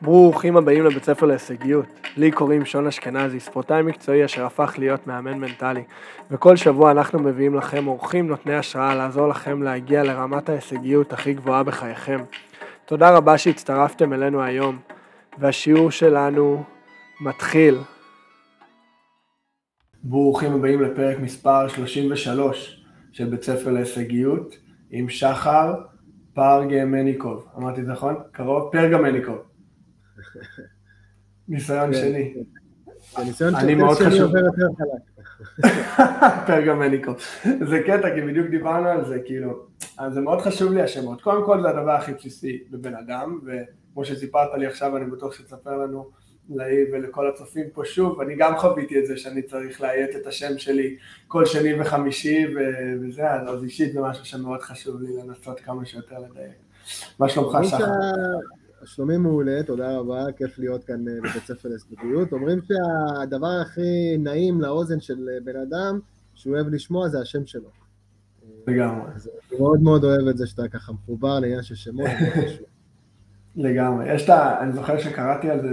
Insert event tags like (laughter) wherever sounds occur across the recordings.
ברוכים הבאים לבית ספר להישגיות. לי קוראים שון אשכנזי, ספורטאי מקצועי אשר הפך להיות מאמן מנטלי. וכל שבוע אנחנו מביאים לכם אורחים נותני השראה לעזור לכם להגיע לרמת ההישגיות הכי גבוהה בחייכם. תודה רבה שהצטרפתם אלינו היום, והשיעור שלנו מתחיל. ברוכים הבאים לפרק מספר 33 של בית ספר להישגיות עם שחר פרגמניקוב. אמרתי נכון? קרוב? פרגמניקוב. ניסיון כן, שני. ניסיון אני של מאוד טסט שני חשוב. עובר יותר חלק. פרגמניקו. זה קטע, כי בדיוק דיברנו על זה, כאילו, אז זה מאוד חשוב לי השמות. קודם כל זה הדבר הכי בסיסי בבן אדם, וכמו שסיפרת לי עכשיו, אני בטוח שתספר לנו, לאי ולכל הצופים פה שוב, אני גם חוויתי את זה שאני צריך לאיית את השם שלי כל שני וחמישי, ו- וזה, אז אישית זה משהו שמאוד חשוב לי לנסות כמה שיותר לדייק. מה שלומך, שחר? שלומי מעולה, תודה רבה, כיף להיות כאן אה, בבית ספר להסתגלות. אומרים שהדבר הכי נעים לאוזן של אה, בן אדם, שהוא אוהב לשמוע, זה השם שלו. לגמרי. אני מאוד מאוד אוהב את זה שאתה ככה מחובר לעניין של שמות. לגמרי. יש את ה... אני זוכר שקראתי על זה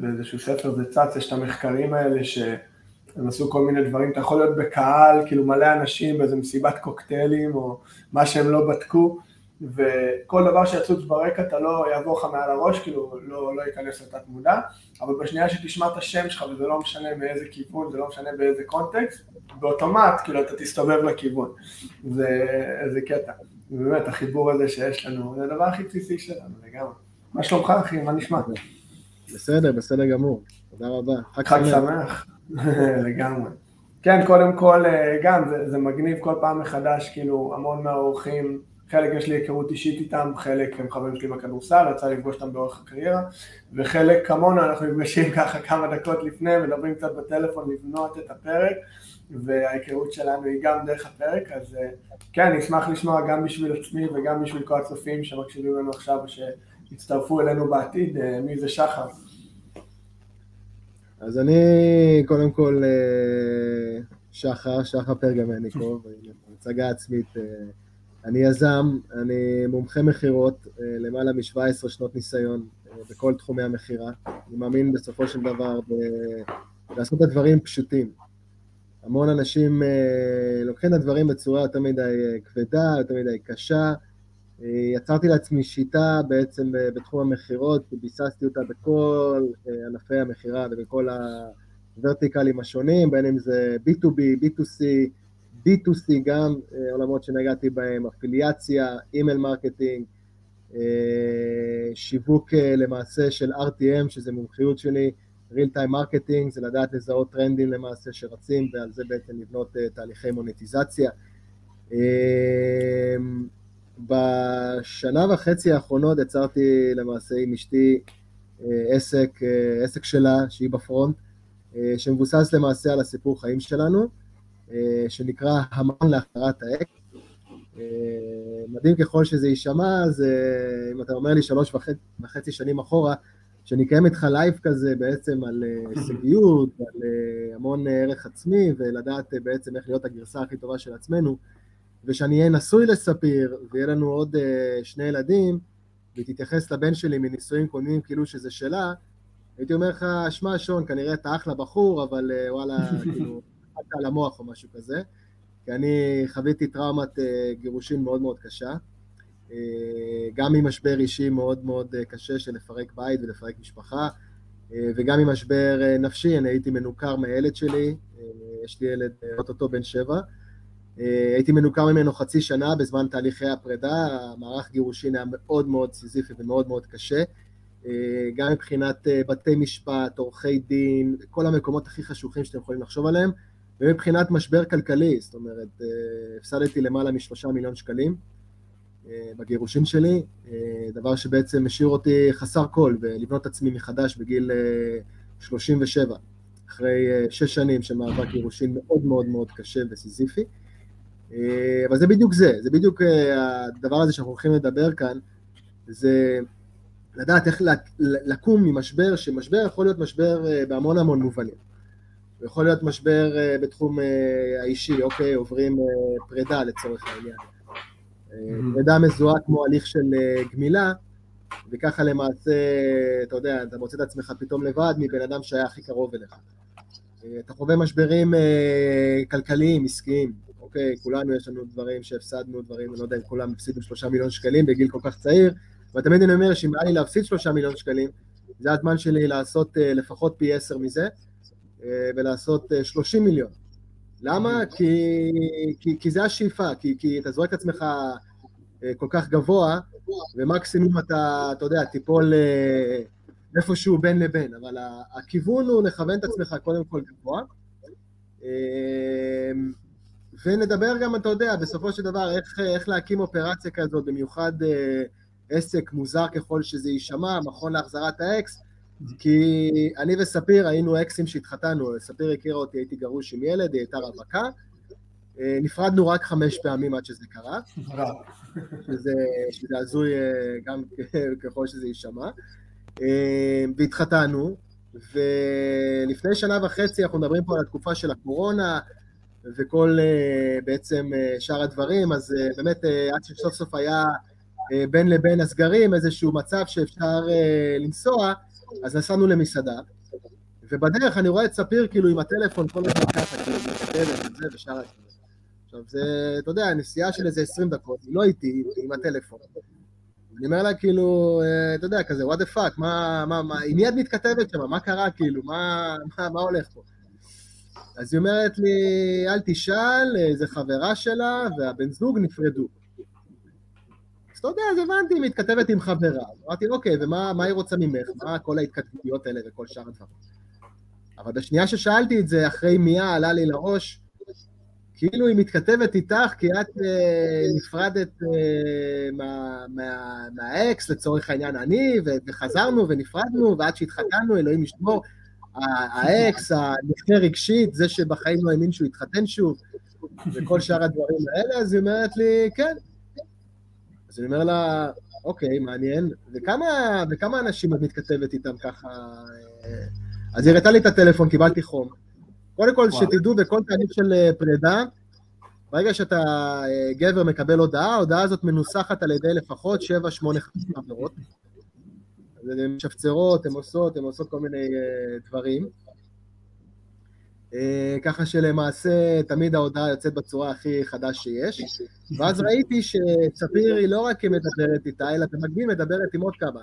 באיזשהו ספר, זה צץ, יש את המחקרים האלה שהם עשו כל מיני דברים, אתה יכול להיות בקהל, כאילו מלא אנשים באיזה מסיבת קוקטיילים, או מה שהם לא בדקו, וכל דבר שיצוץ ברקע אתה לא יעבור לך מעל הראש, כאילו לא, לא ייכנס לתת מודע, אבל בשנייה שתשמע את השם שלך, וזה לא משנה מאיזה כיוון, זה לא משנה באיזה קונטקסט, באוטומט, כאילו אתה תסתובב לכיוון. זה, זה קטע. באמת, החיבור הזה שיש לנו, זה הדבר הכי בסיסי שלנו, לגמרי. מה שלומך אחי? מה נשמע? בסדר, בסדר גמור. תודה רבה. חג שמח. (laughs) לגמרי. כן, קודם כל, אה, גם, זה, זה מגניב כל פעם מחדש, כאילו, המון מהאורחים, חלק יש לי היכרות אישית איתם, חלק הם חברים שלי בכדורסל, יצא לפגוש אותם באורך הקריירה, וחלק כמונו, אנחנו נפגשים ככה כמה דקות לפני, מדברים קצת בטלפון לבנות את הפרק, וההיכרות שלנו היא גם דרך הפרק, אז אה, כן, אני אשמח לשמוע גם בשביל עצמי וגם בשביל כל הצופים שמקשיבים לנו עכשיו, שיצטרפו אלינו בעתיד, אה, מי זה שחר. אז אני, קודם כל, אה, שחר, שחר פרגמניקוב, הצגה עצמית. אני יזם, אני מומחה מכירות, אה, למעלה מ-17 שנות ניסיון אה, בכל תחומי המכירה. אני מאמין בסופו של דבר ב- לעשות את הדברים פשוטים. המון אנשים אה, לוקחים את הדברים בצורה יותר מדי כבדה, יותר מדי קשה. יצרתי לעצמי שיטה בעצם בתחום המכירות, ביססתי אותה בכל ענפי המכירה ובכל הוורטיקלים השונים, בין אם זה B2B, B2C, D2C גם, אה, עולמות שנגעתי בהם, אפיליאציה, email marketing, אה, שיווק אה, למעשה של RTM, שזה מומחיות שלי, real time marketing, זה לדעת לזהות טרנדים למעשה שרצים, ועל זה בעצם לבנות תהליכי מוניטיזציה. אה, בשנה וחצי האחרונות יצרתי למעשה עם אשתי עסק, עסק שלה, שהיא ב front, שמבוסס למעשה על הסיפור חיים שלנו, שנקרא המכון להחזרת האקס. אה, מדהים ככל שזה יישמע, אז אה, אם אתה אומר לי שלוש וחצי, וחצי שנים אחורה, שאני אקיים איתך לייב כזה בעצם על אה, (clears throat) הישגיות, על אה, המון אה, ערך עצמי, ולדעת אה, בעצם איך להיות הגרסה הכי טובה של עצמנו, ושאני אהיה נשוי לספיר, ויהיה לנו עוד אה, שני ילדים, והיא תתייחס לבן שלי מנישואים קודמים כאילו שזה שלה, הייתי אומר לך, שמע שון, כנראה אתה אחלה בחור, אבל אה, וואלה, (laughs) כאילו, על המוח או משהו כזה, כי אני חוויתי טראומת אה, גירושין מאוד מאוד קשה, אה, גם ממשבר אישי מאוד מאוד אה, קשה של לפרק בית ולפרק משפחה, וגם ממשבר נפשי, אני הייתי מנוכר מהילד שלי, יש לי ילד אוטוטו בן שבע, הייתי מנוכר ממנו חצי שנה בזמן תהליכי הפרידה, המערך גירושין היה מאוד מאוד סיזיפי ומאוד מאוד קשה, גם מבחינת בתי משפט, עורכי דין, כל המקומות הכי חשוכים שאתם יכולים לחשוב עליהם, ומבחינת משבר כלכלי, זאת אומרת, אה, הפסדתי למעלה משלושה מיליון שקלים אה, בגירושין שלי, אה, דבר שבעצם השאיר אותי חסר כל, ולבנות את עצמי מחדש בגיל אה, 37, אחרי שש שנים של מאבק גירושין מאוד מאוד מאוד קשה וסיזיפי. אבל זה בדיוק זה, זה בדיוק הדבר הזה שאנחנו הולכים לדבר כאן, זה לדעת איך לק- לקום ממשבר, שמשבר יכול להיות משבר בהמון המון מובנים. יכול להיות משבר אה, בתחום אה, האישי, אוקיי, עוברים אה, פרידה לצורך העניין. פרידה מזוהה כמו הליך של גמילה, וככה למעשה, אתה יודע, אתה מוצא את עצמך פתאום לבד מבן אדם שהיה הכי קרוב אליך. אתה חווה משברים כלכליים, עסקיים, אוקיי, כולנו יש לנו דברים שהפסדנו, דברים, אני לא יודע אם כולם הפסידו שלושה מיליון שקלים בגיל כל כך צעיר, ותמיד אני אומר שאם היה לי להפסיד שלושה מיליון שקלים, זה הזמן שלי לעשות לפחות פי עשר מזה, ולעשות שלושים מיליון. למה? כי, כי, כי זה השאיפה, כי, כי אתה זורק את עצמך אה, כל כך גבוה, ומקסימום אתה, אתה יודע, תיפול אה, איפשהו בין לבין, אבל הכיוון הוא לכוון את עצמך קודם כל גבוה. אה, ונדבר גם, אתה יודע, בסופו של דבר, איך, איך להקים אופרציה כזאת, במיוחד עסק מוזר ככל שזה יישמע, מכון להחזרת האקס, כי אני וספיר היינו אקסים שהתחתנו, ספיר הכירה אותי, הייתי גרוש עם ילד, היא הייתה רווקה. אה, נפרדנו רק חמש פעמים עד שזה קרה, (laughs) שזה, שזה הזוי אה, גם ככל שזה יישמע. אה, והתחתנו, ולפני שנה וחצי אנחנו מדברים פה על התקופה של הקורונה וכל בעצם שאר הדברים, אז באמת עד שסוף סוף היה בין לבין הסגרים איזשהו מצב שאפשר לנסוע, אז נסענו למסעדה, ובדרך אני רואה את ספיר כאילו עם הטלפון כל הזמן ככה, כאילו מתכתבת וזה ושאר הדברים. עכשיו זה, אתה יודע, נסיעה של איזה 20 דקות, היא לא איתי, היא עם הטלפון. אני אומר לה כאילו, אה, אתה יודע, כזה, what the fuck, מה, מה, מה, עם מי את מתכתבת שם, מה קרה כאילו, מה, מה, מה הולך פה? אז היא אומרת לי, אל תשאל, איזה חברה שלה והבן זוג נפרדו. אז אתה יודע, אז הבנתי, היא מתכתבת עם חברה. אמרתי, אוקיי, ומה היא רוצה ממך? מה כל ההתכתבויות האלה וכל שאר הדברים? אבל בשנייה ששאלתי את זה, אחרי מיה עלה לי לראש, כאילו היא מתכתבת איתך כי את אה, נפרדת אה, מה, מה, מהאקס, לצורך העניין אני, וחזרנו ונפרדנו, ועד שהתחתנו, אלוהים ישמור, האקס, הנכה רגשית, זה שבחיים לא האמין שהוא יתחתן שוב, וכל שאר הדברים האלה, אז היא אומרת לי, כן, אז אני אומר לה, אוקיי, מעניין, וכמה, וכמה אנשים את מתכתבת איתם ככה? אה, אז היא הראתה לי את הטלפון, קיבלתי חום. קודם כל, שתדעו, בכל תהליך של אה, פרידה, ברגע שאתה אה, גבר מקבל הודעה, ההודעה הזאת מנוסחת על ידי לפחות 7-8 חברות. הן משפצרות, הן עושות, הן עושות כל מיני דברים. אה, ככה שלמעשה תמיד ההודעה יוצאת בצורה הכי חדה שיש. ואז ראיתי שספיר היא לא רק מדברת איתה, אלא במקביל מדברת עם עוד כמה.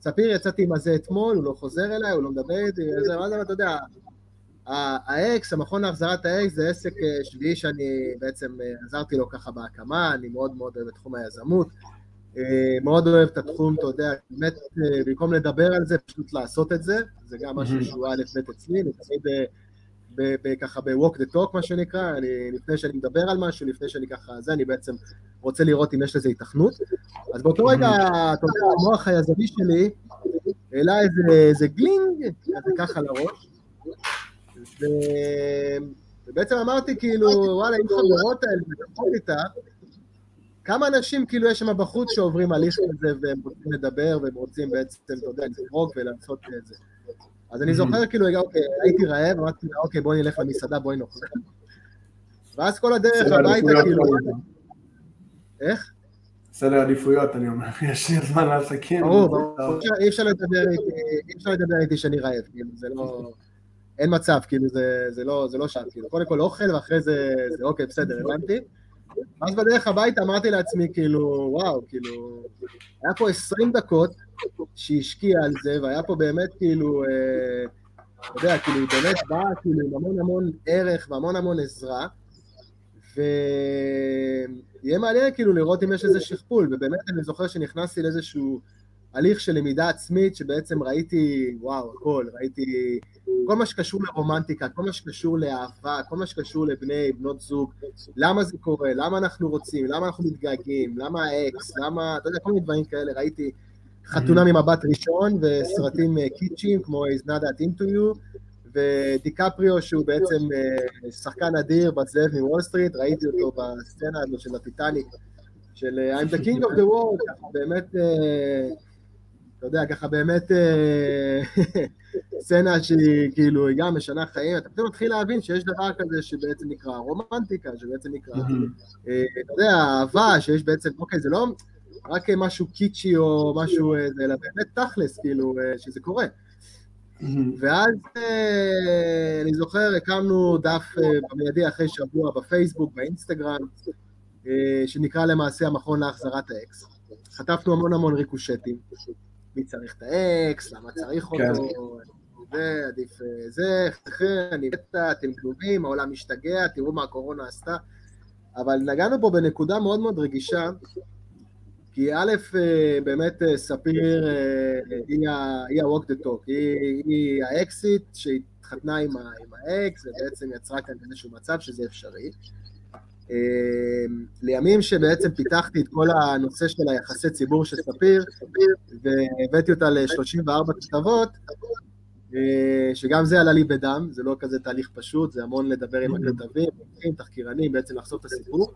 ספיר יצאתי עם הזה אתמול, הוא לא חוזר אליי, הוא לא מדבר איתי, ואז אתה יודע, האקס, המכון להחזרת האקס, זה עסק אה, שביעי שאני בעצם אה, עזרתי לו ככה בהקמה, אני מאוד מאוד אוהב את תחום היזמות, מאוד אוהב את התחום, אתה יודע, באמת, במקום לדבר על זה, פשוט לעשות את זה, זה גם משהו שהוא א' ב' אצלי, אני תמיד... ככה ב-walk the talk מה שנקרא, אני, לפני שאני מדבר על משהו, לפני שאני ככה, זה, אני בעצם רוצה לראות אם יש לזה התכנות. אז באותו רגע, אתה יודע, המוח היזמי שלי העלה איזה, איזה גלינג, כזה ככה לראש, ו... ובעצם אמרתי כאילו, וואלה, אם חברות האלה מדברות איתה, כמה אנשים כאילו יש שם בחוץ שעוברים הליך כזה והם רוצים לדבר והם רוצים בעצם, אתה יודע, לזרוק ולעשות את זה. אז אני זוכר כאילו, אוקיי, הייתי רעב, אמרתי לה, אוקיי, בואי נלך למסעדה, בואי נאכל. ואז כל הדרך הביתה, כאילו... איך? סדר עדיפויות, אני אומר, (laughs) יש לי זמן לעסקים. ברור, אי אפשר לדבר איתי שאני רעב, כאילו, זה לא... אין מצב, כאילו, זה לא, לא שם, כאילו, קודם כל אוכל, ואחרי זה, זה אוקיי, בסדר, הבנתי. ואז בדרך הביתה אמרתי לעצמי, כאילו, וואו, כאילו, היה פה עשרים דקות שהשקיע על זה, והיה פה באמת, כאילו, אה, אתה יודע, כאילו, היא באמת באה, כאילו, עם המון המון ערך והמון המון עזרה, ויהיה מעניין, כאילו, לראות אם יש איזה שכפול, ובאמת אני זוכר שנכנסתי לאיזשהו הליך של למידה עצמית, שבעצם ראיתי, וואו, הכל, ראיתי כל מה שקשור לרומנטיקה, כל מה שקשור לאהבה, כל מה שקשור לבני, בנות זוג, למה זה קורה, למה אנחנו רוצים, למה אנחנו מתגעגעים, למה האקס, למה, אתה יודע, כל מיני דברים כאלה, ראיתי חתונה ממבט ראשון וסרטים אה, קיצ'ים כמו He's Not That Into You, ודיקפריו שהוא בעצם אה, שחקן אדיר בזאב מוול סטריט, ראיתי אותו בסצנה הזו של הטיטניק, של אה, I'm the king of the world, באמת... אתה יודע, ככה באמת אה, (laughs) סצנה שהיא כאילו, היא גם משנה חיים, אתה פתאום מתחיל להבין שיש דבר כזה שבעצם נקרא רומנטיקה, שבעצם נקרא, אה, אתה יודע, אהבה, שיש בעצם, אוקיי, זה לא, רק משהו קיצ'י או משהו, אלא באמת תכלס, כאילו, שזה קורה. ואז אני זוכר, הקמנו דף במיידי אחרי שבוע בפייסבוק, באינסטגרם, שנקרא למעשה המכון להחזרת האקס. חטפנו המון המון ריקושטים. מי צריך את האקס, למה צריך כן. אותו, זה, עדיף זה, אני מתה, אתם גנובים, העולם משתגע, תראו מה הקורונה עשתה. אבל נגענו פה בנקודה מאוד מאוד רגישה, כי א', באמת ספיר היא ה-walk the talk, היא האקסיט שהתחתנה עם האקס ובעצם יצרה כאן איזשהו מצב שזה אפשרי. לימים שבעצם פיתחתי את כל הנושא של היחסי ציבור של ספיר, והבאתי אותה ל-34 כתבות, שגם זה עלה לי בדם, זה לא כזה תהליך פשוט, זה המון לדבר עם הכתבים, תחקירנים, בעצם לחשוף את הסיפור.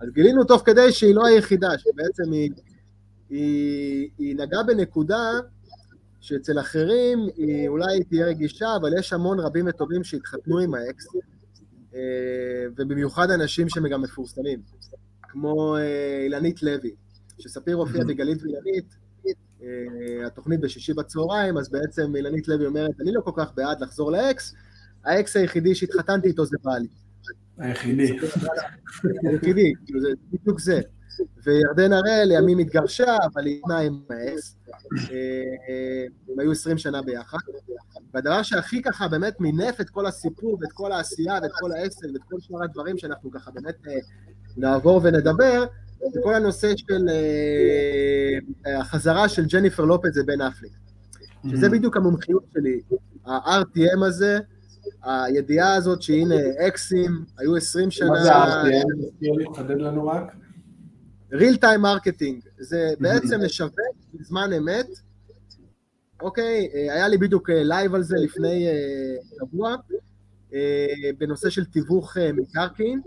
אז גילינו תוך כדי שהיא לא היחידה, שבעצם היא, היא, היא נגעה בנקודה שאצל אחרים היא אולי תהיה רגישה, אבל יש המון רבים וטובים שהתחתנו עם האקס, אה, ובמיוחד אנשים שהם גם מפורסמים, כמו אה, אילנית לוי, שספיר הופיע בגלית ואילנית, אה, התוכנית בשישי בצהריים, אז בעצם אילנית לוי אומרת, אני לא כל כך בעד לחזור לאקס, האקס היחידי שהתחתנתי איתו זה בעלי. היחידי. (laughs) היחידי, כאילו זה בדיוק זה. וירדן הראל לימים התגרשה, אבל היא עם האקס. הם היו עשרים שנה ביחד. והדבר שהכי ככה באמת מינף את כל הסיפור ואת כל העשייה ואת כל העסק ואת כל שאר הדברים שאנחנו ככה באמת נעבור ונדבר, זה כל הנושא של אה, החזרה של ג'ניפר לופז לבן אפליק. שזה mm-hmm. בדיוק המומחיות שלי, ה-RTM הזה, הידיעה הזאת שהנה אקסים, היו 20 שנה... מה זה ה-RTM? תחדד לנו רק. real time marketing, זה mm-hmm. בעצם לשווק בזמן אמת, אוקיי, אה, היה לי בדיוק לייב על זה לפני שבוע, בנושא של תיווך מקרקעין,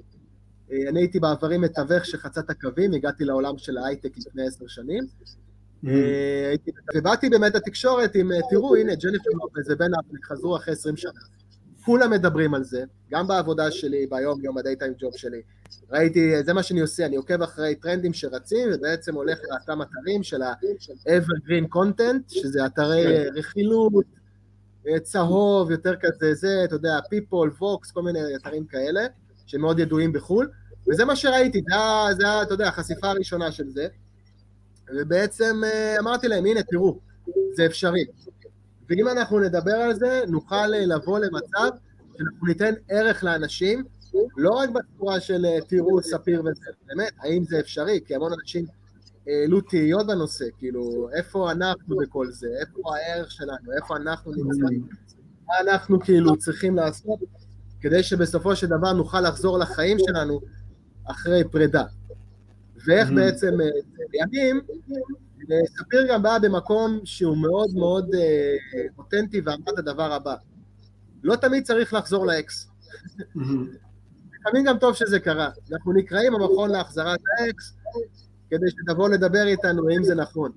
אה, אני הייתי בעברי מתווך שחצה את הקווים, הגעתי לעולם של ההייטק לפני עשר שנים. Mm. אה, ובאתי באמת לתקשורת עם, אה, תראו, הנה, ג'ניפר לופז ובן אפליק חזרו אחרי עשרים שנה. כולם מדברים על זה, גם בעבודה שלי, ביום יום הדייטיים ג'וב שלי. ראיתי, זה מה שאני עושה, אני עוקב אחרי טרנדים שרצים, ובעצם הולך לאותם אתרים של ה-evergreen content, שזה אתרי כן. רכילות, צהוב, יותר כזה, זה, אתה יודע, people, vox, כל מיני אתרים כאלה. שמאוד ידועים בחו"ל, וזה מה שראיתי, זה היה, אתה יודע, החשיפה הראשונה של זה, ובעצם אה, אמרתי להם, הנה, תראו, זה אפשרי. ואם אנחנו נדבר על זה, נוכל אה, לבוא למצב שאנחנו ניתן ערך לאנשים, לא רק בצורה של אה, תראו, ספיר וזה, באמת, האם זה אפשרי? כי המון אנשים העלו תהיות בנושא, כאילו, איפה אנחנו בכל זה? איפה הערך שלנו? איפה אנחנו נמצאים? מה אנחנו כאילו צריכים לעשות? כדי שבסופו של דבר נוכל לחזור לחיים שלנו אחרי פרידה. ואיך mm-hmm. בעצם, אה, לימים, ספיר גם בא במקום שהוא מאוד מאוד אה, אותנטי ואמר את הדבר הבא, לא תמיד צריך לחזור לאקס. לפעמים גם טוב שזה קרה. אנחנו נקראים המכון להחזרת האקס, כדי שתבוא לדבר איתנו אם זה נכון.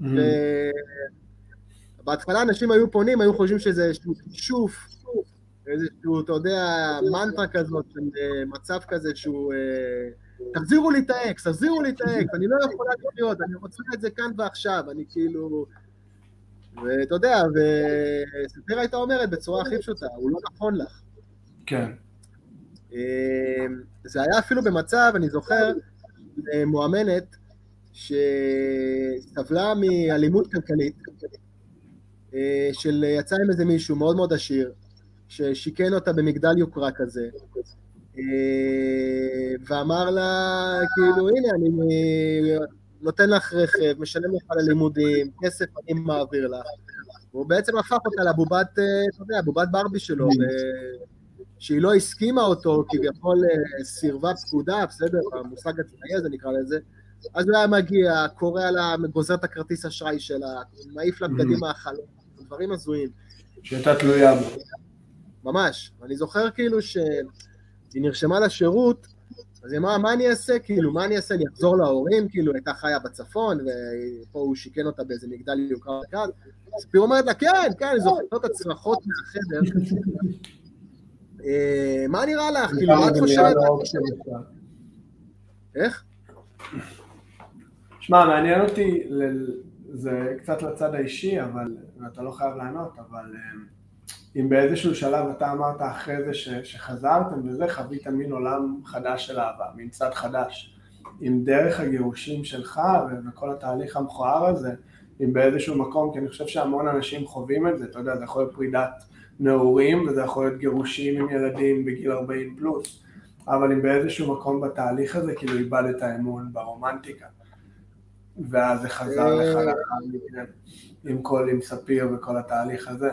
Mm-hmm. ובהתחלה אנשים היו פונים, היו חושבים שזה איזשהו כישוף, איזשהו, אתה יודע, מנטרה כזאת, אה, מצב כזה שהוא... אה, תחזירו לי את האקס, תחזירו לי את האקס, אני לא יכולה להיות, אני רוצה את זה כאן ועכשיו, אני כאילו... ואתה יודע, וספיר הייתה אומרת בצורה הכי פשוטה, הוא לא נכון לך. כן. אה, זה היה אפילו במצב, אני זוכר, מואמנת, שסבלה מאלימות כלכלית, של יצא עם איזה מישהו מאוד מאוד עשיר, ששיכן אותה במגדל יוקרה כזה, אה, ואמר לה, כאילו, הנה, אני נותן לך רכב, משלם לך ללימודים, כסף אני מעביר לך. הוא בעצם הפך אותה לבובת, אה, אתה יודע, בובת ברבי שלו, שהיא לא הסכימה אותו, כביכול אה, סירבה פקודה, בסדר, המושג הצבאי הזה נקרא לזה, אז הוא היה מגיע, קורא לה, גוזר את הכרטיס אשראי שלה, מעיף לה בגדים מהחלום, דברים הזויים. שהייתה תלויה בו. ממש. אני זוכר כאילו שהיא נרשמה לשירות, אז היא אמרה, מה אני אעשה? כאילו, מה אני אעשה? אני אחזור להורים? כאילו, הייתה חיה בצפון, ופה הוא שיכן אותה באיזה מגדל יוקר אחד. ספיר אומרת לה, כן, כן, אני זוכר את הצרחות מהחדר. אה, מה נראה לך? כאילו, מה את חושבת? איך? שמע, מעניין אותי, זה קצת לצד האישי, אבל, אתה לא חייב לענות, אבל אה, אם באיזשהו שלב אתה אמרת אחרי זה ש, שחזרתם וזה, חווית מין עולם חדש של אהבה, מין צד חדש. אם דרך הגירושים שלך וכל התהליך המכוער הזה, אם באיזשהו מקום, כי אני חושב שהמון אנשים חווים את זה, אתה יודע, זה יכול להיות פרידת נעורים וזה יכול להיות גירושים עם ילדים בגיל 40 פלוס, אבל אם באיזשהו מקום בתהליך הזה כאילו איבדת אמון ברומנטיקה, ואז זה חזר אה. לך לאחר מכן עם כל, עם ספיר וכל התהליך הזה.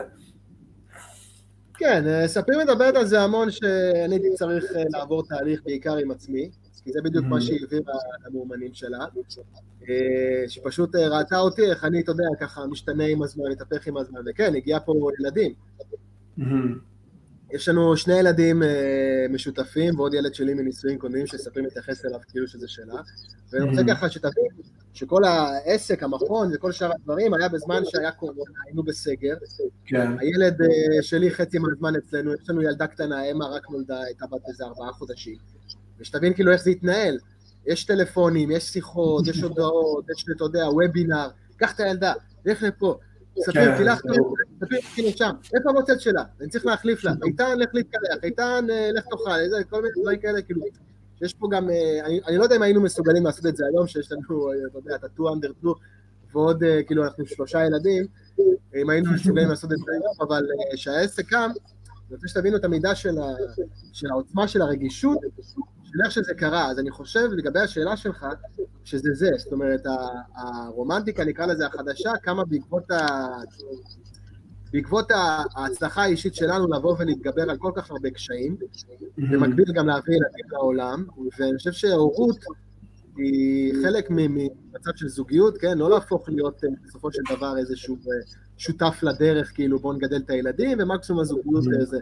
כן, אה, ספיר מדברת על זה המון שאני הייתי צריך אה, לעבור תהליך בעיקר עם עצמי, כי זה בדיוק מה mm-hmm. שהיא העבירה למאומנים שלה, שפשוט ראתה אותי, איך אני, אתה יודע, ככה משתנה עם הזמן, מתהפך עם הזמן, וכן, הגיע פה ילדים. Mm-hmm. יש לנו שני ילדים אה, משותפים ועוד ילד שלי מנישואים קודמים שספרים מתייחס אליו כאילו שזה שלה. ואני רוצה mm-hmm. ככה שתבין שכל העסק, המכון וכל שאר הדברים היה בזמן שהיה קורונה, היינו בסגר. כן. הילד אה, שלי חצי מהזמן אצלנו, יש לנו ילדה קטנה, אמה רק נולדה, הייתה בת איזה ארבעה חודשים. ושתבין כאילו איך זה התנהל. יש טלפונים, יש שיחות, יש הודעות, יש, אתה יודע, וובינר, קח את הילדה, לך לפה. תלך, ספיר, תלך לשם, איפה המוצאת שלה? אני צריך להחליף לה, איתן, לך להתקלח, איתן, אה, לך תאכל, כל מיני דברים כאלה, כאילו, יש פה גם, אה, אני לא יודע אם היינו מסוגלים לעשות את זה היום, שיש לנו, אה, אתה יודע, את ה-2 under 2, ועוד, כאילו, אנחנו שלושה ילדים, אם היינו מסוגלים לעשות את זה היום, אבל כשהעסק קם, אני רוצה שתבינו את המידה של העוצמה של הרגישות, של איך שזה קרה, אז אני חושב לגבי השאלה שלך, שזה זה, זאת אומרת, הרומנטיקה, נקרא לזה החדשה, קמה בעקבות, ה... בעקבות ההצלחה האישית שלנו לבוא ולהתגבר על כל כך הרבה קשיים, במקביל גם להביא ילדים לעולם, ואני חושב שהורות היא חלק ממצב של זוגיות, כן? לא להפוך להיות אה, בסופו של דבר איזשהו אה, שותף לדרך, כאילו בואו נגדל את הילדים, ומקסימום הזוגיות זה.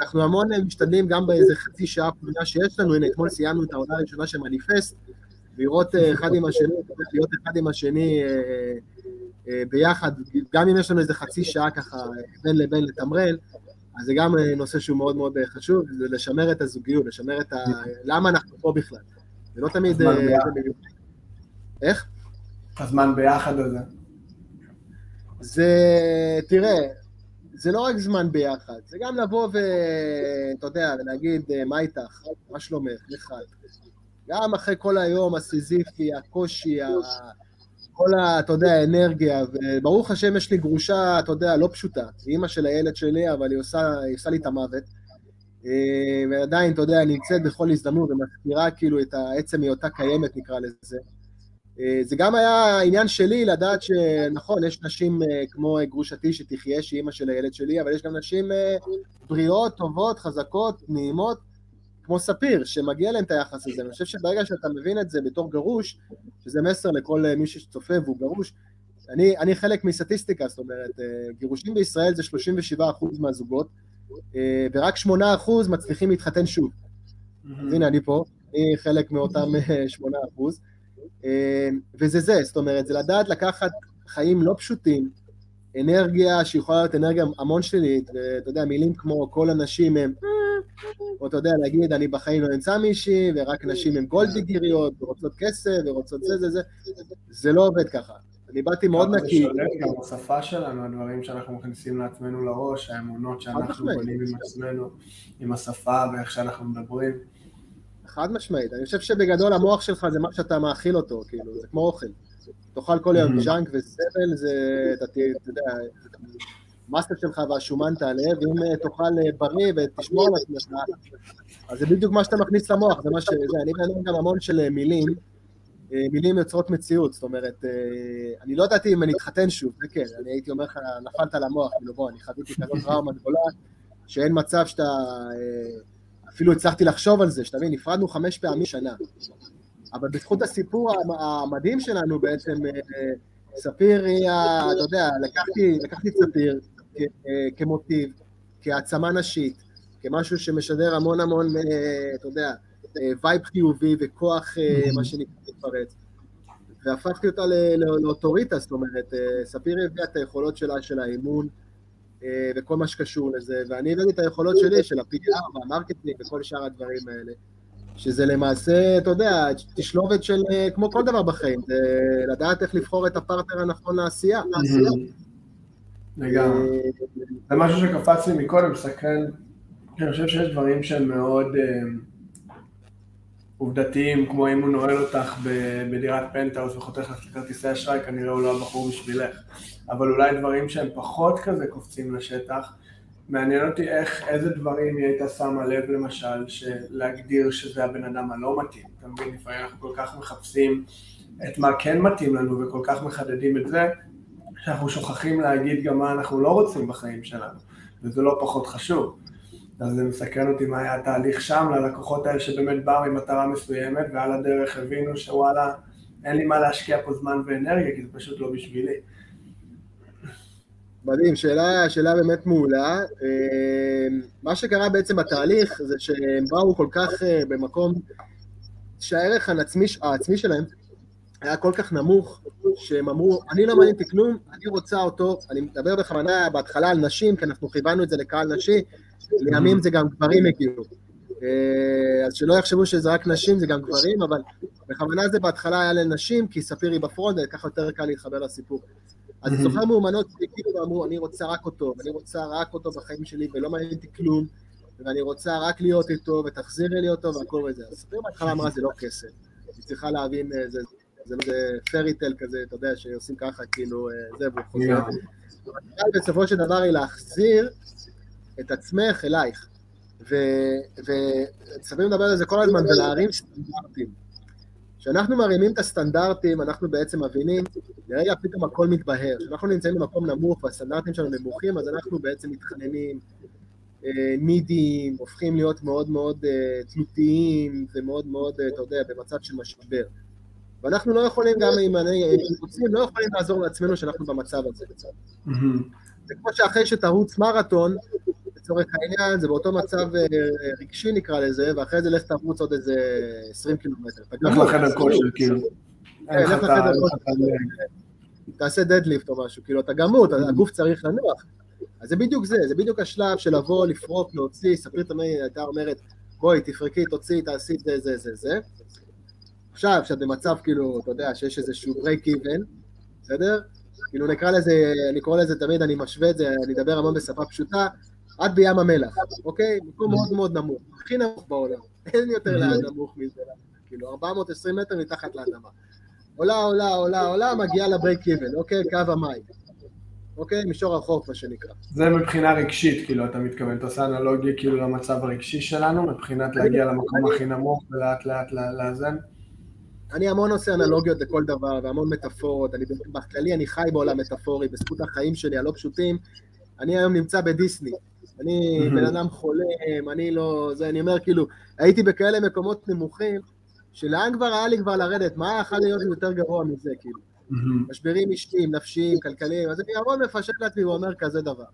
אנחנו המון אה, משתדלים גם באיזה חצי שעה פנייה שיש לנו, הנה אתמול סיימנו את העונה הראשונה של מניפסט, לראות אחד עם השני, להיות אחד עם השני ביחד, גם אם יש לנו איזה חצי שעה ככה בין לבין לתמרן, אז זה גם נושא שהוא מאוד מאוד חשוב, זה לשמר את הזוגיות, לשמר את ה... למה אנחנו פה בכלל. זה לא תמיד... איך? הזמן ביחד הזה. זה, תראה, זה לא רק זמן ביחד, זה גם לבוא ואתה יודע, ולהגיד, מה איתך, מה שלומך, מיכל. גם אחרי כל היום הסיזיפי, הקושי, כל ה... אתה יודע, האנרגיה, וברוך השם יש לי גרושה, אתה יודע, לא פשוטה. היא אימא של הילד שלי, אבל היא עושה, היא עושה לי את המוות. אה, ועדיין, אתה יודע, נמצאת בכל הזדמנות ומזכירה כאילו את העצם היותה קיימת, נקרא לזה. אה, זה גם היה עניין שלי לדעת שנכון, יש נשים אה, כמו גרושתי שתחיה, שהיא אימא של הילד שלי, אבל יש גם נשים בריאות, טובות, חזקות, נעימות, כמו ספיר, שמגיע להם את היחס הזה. אני חושב שברגע שאתה מבין את זה בתור גרוש, שזה מסר לכל אה, מי שצופה והוא גרוש, אני, אני חלק מסטטיסטיקה, זאת אומרת, אה, גירושים בישראל זה 37% מהזוגות, אה, ורק 8% מצליחים להתחתן שוב. אז הנה, אני פה, אני חלק מאותם 8%. וזה זה, זאת אומרת, זה לדעת לקחת חיים לא פשוטים, אנרגיה שיכולה להיות אנרגיה המון שלילית, ואתה יודע, מילים כמו כל הנשים הם או אתה יודע, להגיד, אני בחיים לא אמצא מישהי, ורק נשים הן גולדיגיריות, ורוצות כסף, ורוצות זה, זה, זה, זה לא עובד ככה. אני באתי מאוד נקי. זה שולט גם בשפה שלנו, הדברים שאנחנו מכניסים לעצמנו לראש, האמונות שאנחנו בונים עם עצמנו, עם השפה ואיך שאנחנו מדברים. חד משמעית, אני חושב שבגדול המוח שלך זה מה שאתה מאכיל אותו, כאילו, זה כמו אוכל. תאכל כל יום ג'אנק וסבל, זה, אתה יודע, המאסה שלך והשומן תעלה, ואם אה, תאכל אה, בריא ותשמור על עצמך, אז זה בדיוק מה שאתה מכניס למוח, זה מה. זה, אני בעד גם המון של אה, מילים, מילים יוצרות מציאות, זאת אומרת, אני לא ידעתי אם אני אתחתן שוב, זה כן, אני הייתי אומר לך, נפלת על המוח, כאילו בוא, אני חוויתי כזאת טראומה גדולה, שאין מצב שאתה, אפילו הצלחתי לחשוב על זה, שתבין, נפרדנו חמש פעמים שנה, אבל בזכות הסיפור המדהים שלנו בעצם, ספיר היא, אתה יודע, לקחתי, לקחתי את ספיר, כמוטיב, כעצמה נשית, כמשהו שמשדר המון המון, אה, אתה יודע, vibe אה, חיובי וכוח, מה שנקרא, להתפרץ. והפכתי אותה לאוטוריטה, זאת אומרת, ספיר הביאה את היכולות שלה, של האימון, וכל מה שקשור לזה, ואני הבאתי את היכולות שלי, של ה-PR וה marketing וכל שאר הדברים האלה. שזה למעשה, אתה יודע, תשלובת של, אה, כמו כל דבר בחיים, זה לדעת איך לבחור את הפרטנר הנכון לעשייה. לגמרי. אה, זה משהו שקפץ לי מקודם, סקרן, אני חושב שיש דברים שהם מאוד אה, עובדתיים, כמו אם הוא נועל אותך בדירת פנטהאוס וחותך לך כרטיסי אשראי, כנראה הוא לא הבחור בשבילך. אבל אולי דברים שהם פחות כזה קופצים לשטח, מעניין אותי איך, איזה דברים היא הייתה שמה לב למשל, להגדיר שזה הבן אדם הלא מתאים. אתה מבין, לפעמים אנחנו כל כך מחפשים את מה כן מתאים לנו וכל כך מחדדים את זה, שאנחנו שוכחים להגיד גם מה אנחנו לא רוצים בחיים שלנו, וזה לא פחות חשוב. אז זה מסקרן אותי מה היה התהליך שם ללקוחות האלה שבאמת באו עם מטרה מסוימת ועל הדרך הבינו שוואלה, אין לי מה להשקיע פה זמן ואנרגיה כי זה פשוט לא בשבילי. מדהים, שאלה, שאלה באמת מעולה. אמ, מה שקרה בעצם בתהליך זה שהם באו כל כך אה, במקום שהערך העצמי, העצמי שלהם היה כל כך נמוך, שהם אמרו, אני לא מעניין אותי כלום, אני רוצה אותו, אני מדבר בכוונה בהתחלה על נשים, כי אנחנו כיוונו את זה לקהל נשי, לימים זה גם גברים הגיעו. אה, אז שלא יחשבו שזה רק נשים, זה גם גברים, אבל בכוונה זה בהתחלה היה לנשים, כי ספיר היא בפרונט, וככה יותר קל להתחבר לסיפור. אז אני זוכר מאומנות שהגיעו ואמרו, אני רוצה רק אותו, ואני רוצה רק אותו בחיים שלי, ולא מעניין אותי כלום, ואני רוצה רק להיות איתו, ותחזירי לי אותו, והכל וזה. אז ספיר בהתחלה אמרה, זה לא כסף. היא צריכה להבין, אה, זה, זה לא איזה פרי טל כזה, אתה יודע, שעושים ככה, כאילו, אה, זה, והוא חוזר. בסופו של דבר היא להחזיר את עצמך אלייך. וסביר לדבר על זה כל הזמן, ולהרים סטנדרטים. כשאנחנו מרימים את הסטנדרטים, אנחנו בעצם מבינים, לרגע פתאום הכל מתבהר. כשאנחנו נמצאים במקום נמוך והסטנדרטים שלנו נמוכים, אז אנחנו בעצם מתחננים, נידיים, אה, הופכים להיות מאוד מאוד אה, תלותיים ומאוד מאוד, אתה יודע, במצב של משבר. ואנחנו לא יכולים, גם אם אני רוצים, לא יכולים לעזור לעצמנו שאנחנו במצב הזה. זה כמו שאחרי שתרוץ מרתון, לצורך העניין, זה באותו מצב אה, רגשי נקרא לזה, ואחרי זה לך תרוץ עוד איזה 20 קילומטר. לך לחדר כושר, כאילו. כן, לך לחדר כושר. תעשה דדליפט או משהו, כאילו אתה גמור, הגוף צריך לנוח. אז זה בדיוק זה, זה בדיוק השלב של לבוא, לפרוק, להוציא, ספיר תמיד הייתה אומרת, בואי, תפרקי, תוציאי, תעשי זה, זה, זה, זה. עכשיו, כשאת במצב, כאילו, אתה יודע, שיש איזשהו break even, בסדר? כאילו נקרא לזה, אני קורא לזה תמיד, אני משווה את זה, אני אדבר המון בשפה פשוטה, את בים המלח, אוקיי? מקום מאוד מאוד נמוך, הכי נמוך בעולם, אין יותר לאן נמוך מזה, כאילו 420 מטר מתחת לאדמה. עולה, עולה, עולה, עולה, מגיעה לברייק איבן, אוקיי? קו המים. אוקיי? מישור החוף, מה שנקרא. זה מבחינה רגשית, כאילו, אתה מתכוון, אתה עושה אנלוגיה כאילו למצב הרגשי שלנו, מבחינת להגיע למקום הכי נמוך ולאט לאט לאזן? אני המון עושה אנלוגיות לכל דבר, והמון מטאפורות, אני בכללי, אני חי בעולם מטאפורי, בזכות החיים שלי הלא פשוטים, אני היום נמצא בדיסני. אני בן אדם חולם, אני לא... זה, אני אומר, כאילו, הייתי בכאלה מקומות נמוכים, שלאן כבר היה לי כבר לרדת? מה יכול להיות יותר גרוע מזה, כאילו? משברים אישיים, נפשיים, כלכליים, אז אני המון מפשט לעצמי ואומר כזה דבר.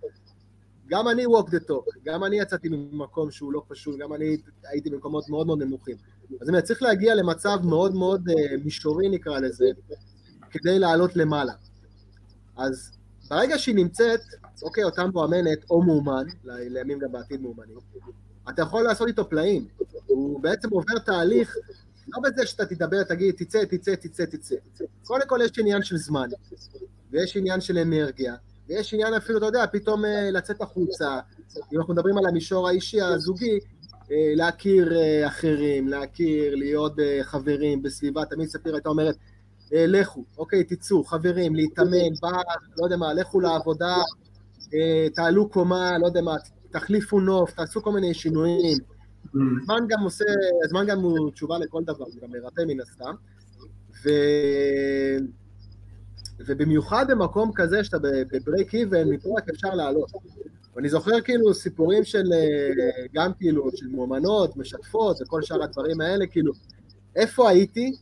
גם אני walk the talk, גם אני יצאתי ממקום שהוא לא פשוט, גם אני הייתי במקומות מאוד מאוד נמוכים. אז אני צריך להגיע למצב מאוד מאוד uh, מישורי נקרא לזה, כדי לעלות למעלה. אז ברגע שהיא נמצאת, אוקיי, אותה מואמנת או מאומן, לימים גם בעתיד מאומנים, אתה יכול לעשות איתו פלאים. הוא בעצם עובר תהליך, לא בזה שאתה תדבר, תגיד, תצא, תצא, תצא, תצא. קודם כל יש עניין של זמן, ויש עניין של אנרגיה, ויש עניין אפילו, אתה יודע, פתאום אה, לצאת החוצה, אם אנחנו מדברים על המישור האישי, הזוגי, אה, להכיר אה, אחרים, להכיר, להיות חברים, בסביבה, תמיד ספיר הייתה אומרת, לכו, אוקיי, תצאו, חברים, להתאמן, בא, לא יודע מה, לכו לעבודה, תעלו קומה, לא יודע מה, תחליפו נוף, תעשו כל מיני שינויים. Mm. זמן גם עושה, זמן גם הוא תשובה לכל דבר, זה גם מרפא מן הסתם. ו... ובמיוחד במקום כזה שאתה בברייק איבן, מפה רק אפשר לעלות. ואני זוכר כאילו סיפורים של, אה, גם כאילו, של מואמנות, משתפות וכל שאר הדברים האלה, כאילו, איפה הייתי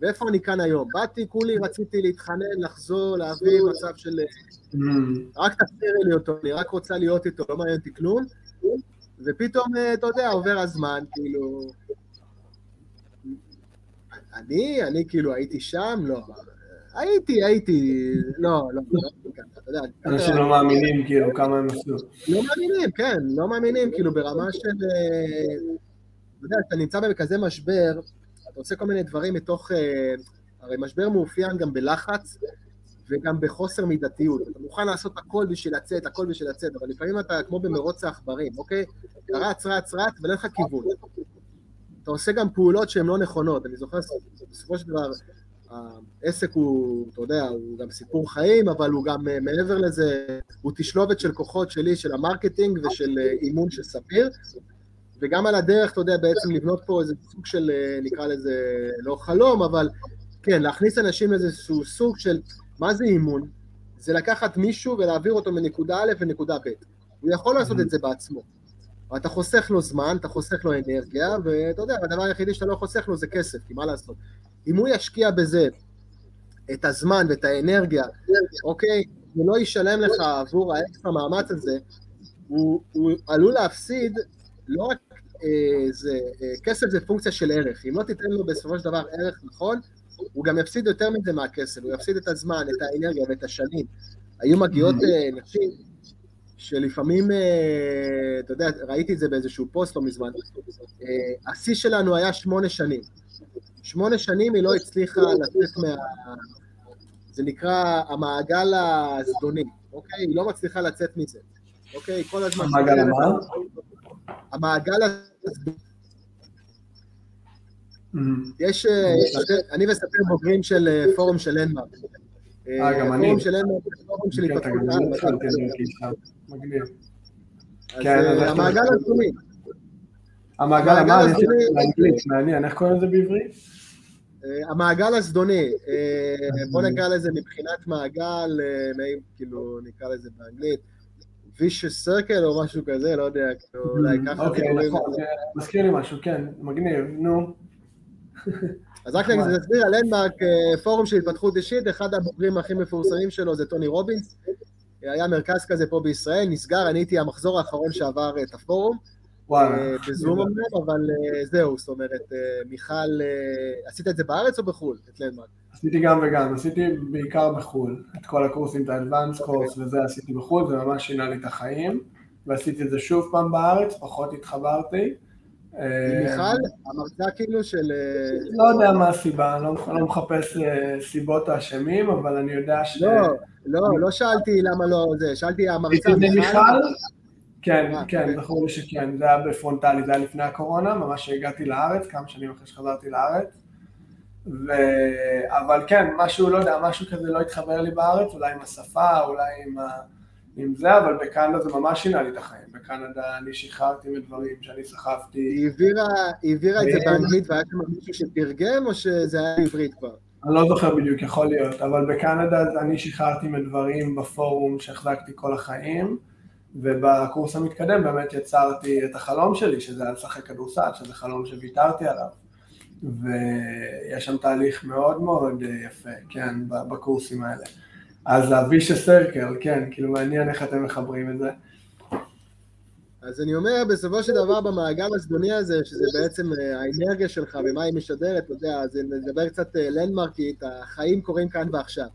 ואיפה אני כאן היום? באתי, כולי רציתי להתחנן, לחזור, להביא מצב של... Mm. רק תחזירי לי אותו, אני רק רוצה להיות איתו, לא מעניין אותי כלום. ופתאום, אה, אתה יודע, עובר הזמן, כאילו... אני, אני כאילו הייתי שם? לא. הייתי, הייתי, לא, לא, לא, אתה יודע. אנשים לא מאמינים, כאילו, כמה הם עשו. לא מאמינים, כן, לא מאמינים, כאילו, ברמה של... יודע, כשאתה נמצא בכזה משבר, אתה עושה כל מיני דברים מתוך... אה, הרי משבר מאופיין גם בלחץ וגם בחוסר מידתיות. אתה מוכן לעשות הכל בשביל לצאת, הכל בשביל לצאת, אבל לפעמים אתה כמו במרוץ העכברים, אוקיי? אתה רץ, רץ, רץ, ואין לך כיוון. אתה עושה גם פעולות שהן לא נכונות. אני זוכר, בסופו של דבר, העסק הוא, אתה יודע, הוא גם סיפור חיים, אבל הוא גם אה, מעבר לזה, הוא תשלובת של כוחות שלי, של ה marketing ושל אה, אימון של ספיר, וגם על הדרך, אתה יודע, בעצם לבנות פה איזה סוג של, אה, נקרא לזה, לא חלום, אבל כן, להכניס אנשים לאיזשהו סוג של, מה זה אימון? זה לקחת מישהו ולהעביר אותו מנקודה א' לנקודה ב'. הוא יכול לעשות את זה בעצמו. אתה חוסך לו זמן, אתה חוסך לו אנרגיה, ואתה יודע, הדבר היחידי שאתה לא חוסך לו זה כסף, כי מה לעשות? אם הוא ישקיע בזה את הזמן ואת האנרגיה, אוקיי, הוא לא ישלם לך עבור האקסטרה מאמץ הזה, הוא, הוא עלול להפסיד לא רק אה, זה, אה, כסף זה פונקציה של ערך, אם לא תיתן לו בסופו של דבר ערך נכון, הוא גם יפסיד יותר מזה מהכסף, הוא יפסיד את הזמן, את האנרגיה ואת השנים. היו מגיעות אה, נשים שלפעמים, אה, אתה יודע, ראיתי את זה באיזשהו פוסט לא מזמן, אה, השיא שלנו היה שמונה שנים. שמונה שנים היא לא הצליחה לצאת מה... זה נקרא המעגל הזדוני, אוקיי? היא לא מצליחה לצאת מזה, אוקיי? כל הזמן... המעגל מה? המעגל הזדוני. יש, אה, אני וספיר בוגרים של פורום של אנמרק. אה, גם אני. פורום של אנמרק, פורום של כן, התפתחות. מגניב. כן, אה, המעגל הזדוני. המעגל הזדוני- באנגלית, מעניין, איך קוראים לזה בעברית? אה, המעגל הזדוני, אה, בוא נקרא לזה מבחינת מעגל, אה, כאילו, נקרא לזה באנגלית, vicious circle או משהו כזה, לא יודע, כאילו, אולי ככה אוקיי, נכון, מזכיר לי משהו, כן, מגניב, נו. אז רק נסביר (laughs) על אה, פורום של התפתחות אישית, אחד הבוגרים הכי מפורסמים שלו זה טוני רובינס, היה מרכז כזה פה בישראל, נסגר, אני הייתי המחזור האחרון שעבר את הפורום, בזום אמנם, אבל אה, זהו, זאת אומרת, אה, מיכל, אה, עשית את זה בארץ או בחו"ל, את לנדמרק? עשיתי גם וגם, עשיתי בעיקר בחו"ל, את כל הקורסים, את ה-advanced course וזה עשיתי בחו"ל, זה ממש שינה לי את החיים, ועשיתי את זה שוב פעם בארץ, פחות התחברתי. אה, מיכל, המרצה כאילו של... אה, לא יודע מה הסיבה, אני לא, לא מחפש אה, סיבות האשמים, אבל אני יודע ש... לא, לא, לא שאלתי למה לא זה, שאלתי המרצה מיכל? כן, אה, כן, אוקיי. זכור לי שכן, זה היה בפרונטלי, זה היה לפני הקורונה, ממש שהגעתי לארץ, כמה שנים אחרי שחזרתי לארץ. ו... אבל כן, משהו, לא יודע, משהו כזה לא התחבר לי בארץ, אולי עם השפה, אולי עם, ה... עם זה, אבל בקנדה זה ממש שינה לי את החיים. בקנדה אני שחררתי מדברים שאני סחבתי. היא העבירה, היא העבירה את זה. באנגלית והיה שם מישהו שתרגם, או שזה היה בעברית כבר? אני לא זוכר בדיוק, יכול להיות, אבל בקנדה אני שחררתי מדברים בפורום שהחזקתי כל החיים, ובקורס המתקדם באמת יצרתי את החלום שלי, שזה היה לשחק כדורסל, שזה חלום שוויתרתי עליו. ויש שם תהליך מאוד מאוד אה, יפה, כן, בקורסים האלה. אז ה-vicious circle, כן, כאילו מעניין איך אתם מחברים את זה. אז אני אומר, בסופו של דבר במעגל הזדוני הזה, שזה בעצם אה, האנרגיה שלך ומה היא משדרת, אתה יודע, זה נדבר קצת אה, לנדמרקית, החיים קורים כאן ועכשיו.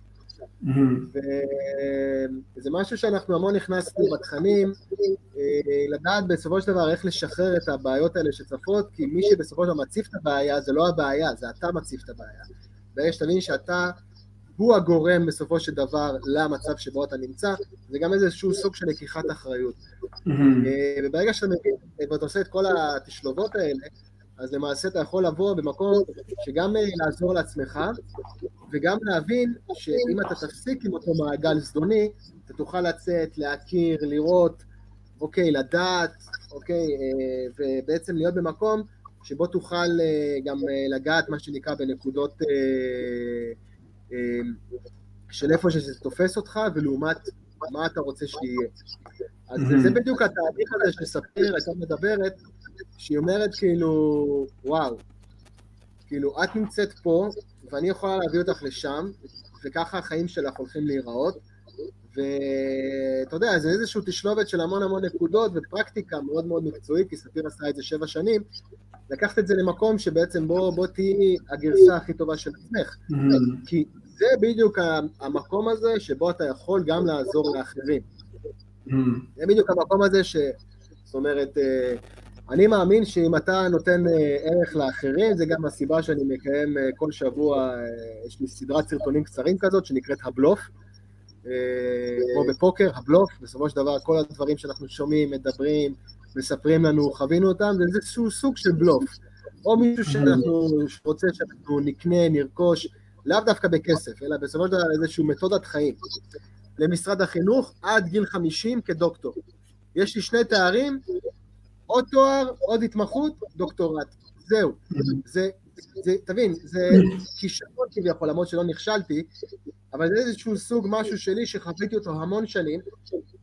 וזה משהו שאנחנו המון נכנסנו בתכנים, אה, לדעת בסופו של דבר איך לשחרר את הבעיות האלה שצפות, כי מי שבסופו של דבר מציף את הבעיה זה לא הבעיה, זה אתה מציף את הבעיה. ויש שתבין שאתה הוא הגורם בסופו של דבר למצב שבו אתה נמצא, זה גם איזשהו סוג של לקיחת אחריות. אה, וברגע שאתה מבין ואתה עושה את כל התשלובות האלה, אז למעשה אתה יכול לבוא במקום שגם אה, לעזור לעצמך, וגם להבין שאם אתה תפסיק עם אותו מעגל זדוני, אתה תוכל לצאת, להכיר, לראות, אוקיי, לדעת, אוקיי, אה, ובעצם להיות במקום שבו תוכל אה, גם לגעת, מה שנקרא, בנקודות של איפה שזה תופס אותך, ולעומת מה אתה רוצה שיהיה. אז Mhm. זה בדיוק התהליך הזה שספיר הייתה מדברת, שהיא אומרת כאילו, וואו, כאילו, את נמצאת פה, ואני יכולה להביא אותך לשם, וככה החיים שלך הולכים להיראות, ואתה יודע, זה איזושהי תשלובת של המון המון נקודות ופרקטיקה מאוד מאוד מקצועית, כי ספיר עשה את זה שבע שנים, לקחת את זה למקום שבעצם בוא, בוא תהיי הגרסה הכי טובה של עצמך. כי זה בדיוק המקום הזה שבו אתה יכול גם לעזור לאחרים. זה בדיוק המקום הזה ש... זאת אומרת, אה, אני מאמין שאם אתה נותן אה, ערך לאחרים, זה גם הסיבה שאני מקיים אה, כל שבוע, אה, יש לי סדרת סרטונים קצרים כזאת שנקראת הבלוף, כמו בפוקר, הבלוף, בסופו של דבר כל הדברים שאנחנו שומעים, מדברים, מספרים לנו, חווינו אותם, זה איזשהו סוג של בלוף. או מישהו שאנחנו רוצה שאנחנו נקנה, נרכוש, לאו דווקא בכסף, אלא בסופו של דבר איזושהי מתודת חיים. למשרד החינוך עד גיל 50 כדוקטור. יש לי שני תארים, עוד תואר, עוד התמחות, דוקטורט. זהו. זה, זה, תבין, זה כישרון כביכול, למרות שלא נכשלתי, אבל זה איזשהו סוג משהו שלי שחוויתי אותו המון שנים,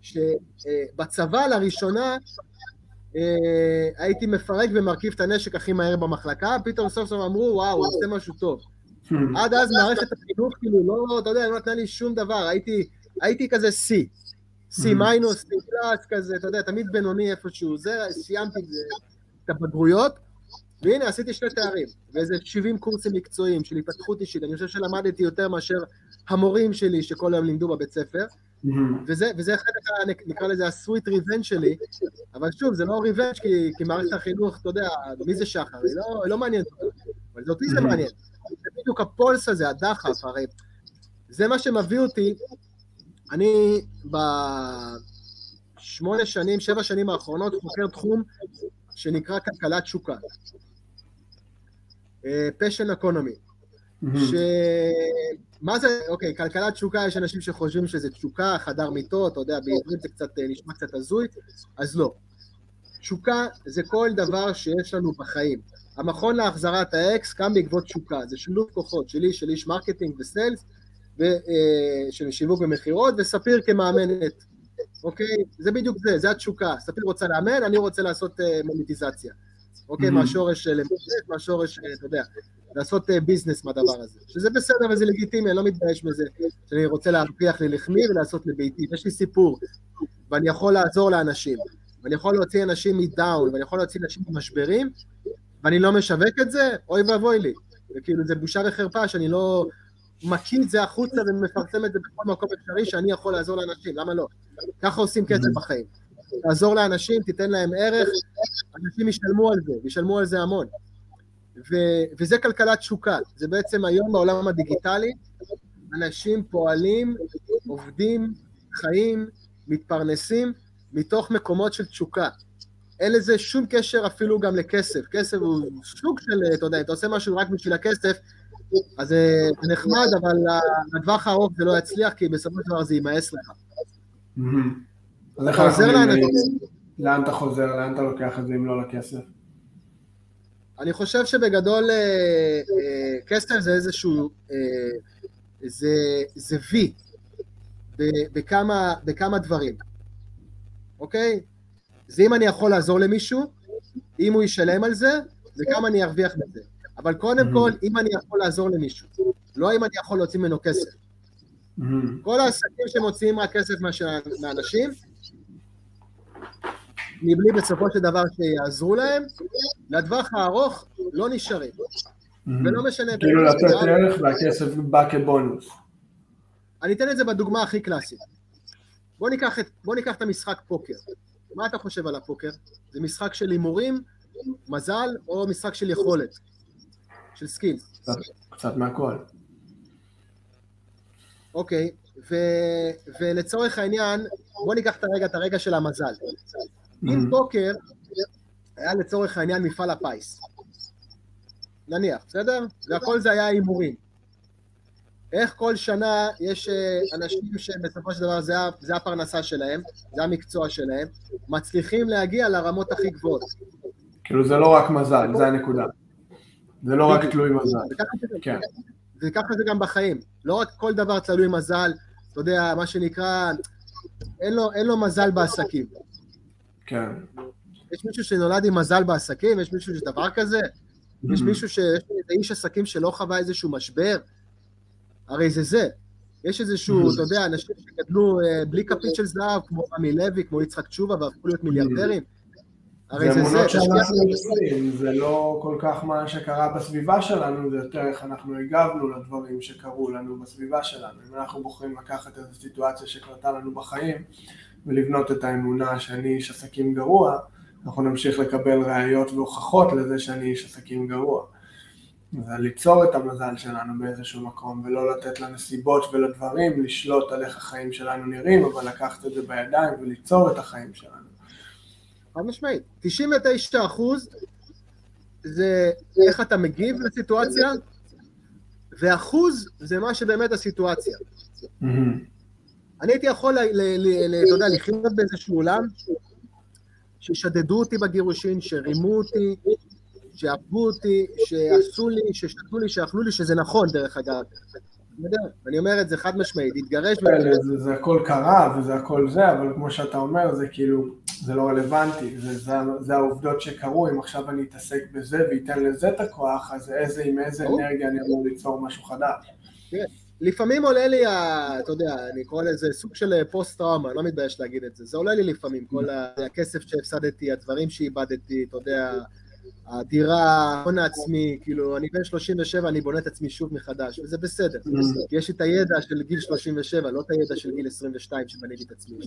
שבצבא לראשונה אה, הייתי מפרק ומרכיב את הנשק הכי מהר במחלקה, פתאום סוף סוף אמרו, וואו, הוא עושה משהו טוב. עד אז מערכת החינוך, כאילו, לא, אתה יודע, לא נתנה לי שום דבר, הייתי, הייתי כזה C, C מיינוס, C פלאס, כזה, אתה יודע, תמיד בינוני איפשהו, זה, סיימתי את הבגרויות, והנה, עשיתי שני תארים, ואיזה 70 קורסים מקצועיים של התפתחות אישית, אני חושב שלמדתי יותר מאשר המורים שלי שכל היום לימדו בבית ספר, וזה, וזה חלק, נקרא לזה ה sweet revenge שלי, אבל שוב, זה לא revenge כי, כי מערכת החינוך, אתה יודע, מי זה שחר? היא לא, היא לא מעניינת אבל אותי זה מעניין. זה בדיוק ה pulse הזה, הדחף, הרי זה מה שמביא אותי, אני בשמונה שנים, שבע שנים האחרונות חוקר תחום שנקרא כלכלת תשוקה. passion economy. ש... מה זה, אוקיי, כלכלת תשוקה, יש אנשים שחושבים שזה תשוקה, חדר מיטות, אתה יודע, בעברית זה קצת, אה, נשמע קצת הזוי, אז לא. תשוקה זה כל דבר שיש לנו בחיים. המכון להחזרת האקס קם בעקבות תשוקה, זה שילוב כוחות שלי, של איש marketing ו sales, אה, של שיווק ומכירות, וספיר כמאמנת, אוקיי? זה בדיוק זה, זה התשוקה. ספיר רוצה לאמן, אני רוצה לעשות אה, מוניטיזציה. אוקיי? Mm-hmm. מהשורש של אמונות, מהשורש, אתה יודע, לעשות ביזנס מהדבר הזה. שזה בסדר וזה לגיטימי, אני לא מתבייש בזה, שאני רוצה להרוויח לי לחמי ולעשות לביתי. יש לי סיפור, ואני יכול לעזור לאנשים, ואני יכול להוציא אנשים מדאון, ואני יכול להוציא אנשים ממשברים, ואני לא משווק את זה, אוי ואבוי לי. וכאילו, זה בושה וחרפה שאני לא מקיא את זה החוצה ומפרסם את זה בכל מקום אפשרי שאני יכול לעזור לאנשים, למה לא? ככה עושים כסף. בחיים. תעזור לאנשים, תיתן להם ערך, אנשים ישלמו על זה, ישלמו על זה המון. ו- וזה כלכלת תשוקה, זה בעצם היום בעולם הדיגיטלי, אנשים פועלים, עובדים, חיים, מתפרנסים, מתוך מקומות של תשוקה. אין לזה שום קשר אפילו גם לכסף. כסף הוא סוג של, אתה יודע, אתה עושה משהו רק בשביל הכסף, אז זה נחמד, אבל לטווח הארוך זה לא יצליח, כי בסופו של דבר זה יימאס לך. אתה חוזר לאנשים... לאן אתה חוזר? לאן אתה לוקח את זה אם לא לכסף? אני חושב שבגדול אה, אה, כסף זה איזשהו, אה, זה, זה וי בכמה, בכמה דברים, אוקיי? זה אם אני יכול לעזור למישהו, אם הוא ישלם על זה, וכמה אני ארוויח מזה. אבל קודם כל, אם אני יכול לעזור למישהו, לא אם אני יכול להוציא ממנו כסף. כל העסקים שמוציאים רק כסף מאנשים, מבלי בסופו של דבר שיעזרו להם, לטווח הארוך לא נשארים. ולא משנה... כאילו לתת ערך והכסף בא כבונוס. אני אתן את זה בדוגמה הכי קלאסית. בוא ניקח, את, בוא ניקח את המשחק פוקר. מה אתה חושב על הפוקר? זה משחק של הימורים, מזל, או משחק של יכולת? של skills? קצת, קצת מהכל. אוקיי, ו, ולצורך העניין, בוא ניקח את הרגע, את הרגע של המזל. אם פוקר היה לצורך העניין מפעל הפיס, נניח, בסדר? והכל זה היה הימורים. איך כל שנה יש אה, אנשים שבסופו של דבר זה, זה הפרנסה שלהם, זה המקצוע שלהם, מצליחים להגיע לרמות הכי גבוהות. כאילו זה לא רק מזל, זה הנקודה. זה לא רק תלוי מזל. כן. וככה זה גם בחיים. לא רק כל דבר תלוי מזל, אתה יודע, מה שנקרא, אין לו, אין לו מזל בעסקים. כן. יש מישהו שנולד עם מזל בעסקים? יש מישהו שדבר כזה? יש מישהו שיש איזה איש עסקים שלא חווה איזשהו משבר? הרי זה זה. יש איזשהו, אתה יודע, אנשים שגדלו אה, בלי כפית של זהב, כמו רמי לוי, כמו יצחק תשובה, והפכו להיות מיליארדרים. הרי זה זה. שאנחנו עושים, זה לא כל כך מה שקרה בסביבה שלנו, זה יותר איך אנחנו הגבנו לדברים שקרו לנו בסביבה שלנו. אם אנחנו בוחרים לקחת איזו סיטואציה שקרתה לנו בחיים, ולבנות את האמונה שאני איש עסקים גרוע, אנחנו נמשיך לקבל ראיות והוכחות לזה שאני איש עסקים גרוע. זה ליצור את המזל שלנו באיזשהו מקום, ולא לתת לנסיבות ולדברים לשלוט על איך החיים שלנו נראים, אבל לקחת את זה בידיים וליצור את החיים שלנו. חד משמעית. 99 אחוז זה איך אתה מגיב לסיטואציה, ואחוז זה מה שבאמת הסיטואציה. אני הייתי יכול, אתה יודע, לחיות באיזשהו עולם ששדדו אותי בגירושין, שרימו אותי, שאהבו אותי, שעשו לי, ששתו לי, שאכלו לי, שזה נכון דרך אגב. אני אומר את זה חד משמעית, להתגרש... זה, זה הכל קרה וזה הכל זה, אבל כמו שאתה אומר, זה כאילו, זה לא רלוונטי, זה, זה, זה העובדות שקרו, אם עכשיו אני אתעסק בזה ואתן לזה את הכוח, אז איזה, עם איזה אנרגיה אני אמור ליצור משהו חדש. כן. לפעמים עולה לי, ה, אתה יודע, אני קורא לזה סוג של פוסט-טראומה, לא מתבייש להגיד את זה, זה עולה לי לפעמים, כל הכסף שהפסדתי, הדברים שאיבדתי, אתה יודע, הדירה, ההון העצמי, כאילו, אני בן 37, אני בונה את עצמי שוב מחדש, וזה בסדר. כי יש את הידע של גיל 37, לא את הידע של גיל 22 שבניתי את עצמי.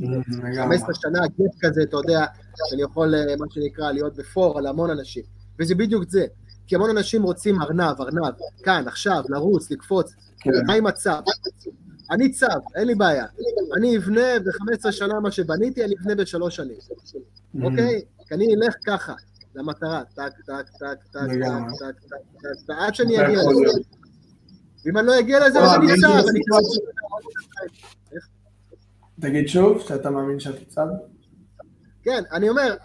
15 שנה, גט כזה, אתה יודע, שאני יכול, אה, מה שנקרא, להיות בפור על המון אנשים. וזה בדיוק זה. כי המון אנשים רוצים ארנב, ארנב, כאן, עכשיו, לרוץ, לקפוץ. כן. מה עם הצב? אני צב, אין לי בעיה. אני אבנה ב-15 שנה מה שבניתי, אני אבנה בשלוש שנים. אוקיי? כי אני אלך ככה. למטרה, טק, טק, טק, טק, טק, טק, טק, עד שאני אגיע לזה. אם אני לא אגיע לזה, אז אני צב, אני תגיד שוב, שאתה מאמין שאתה צב? כן, אני אומר,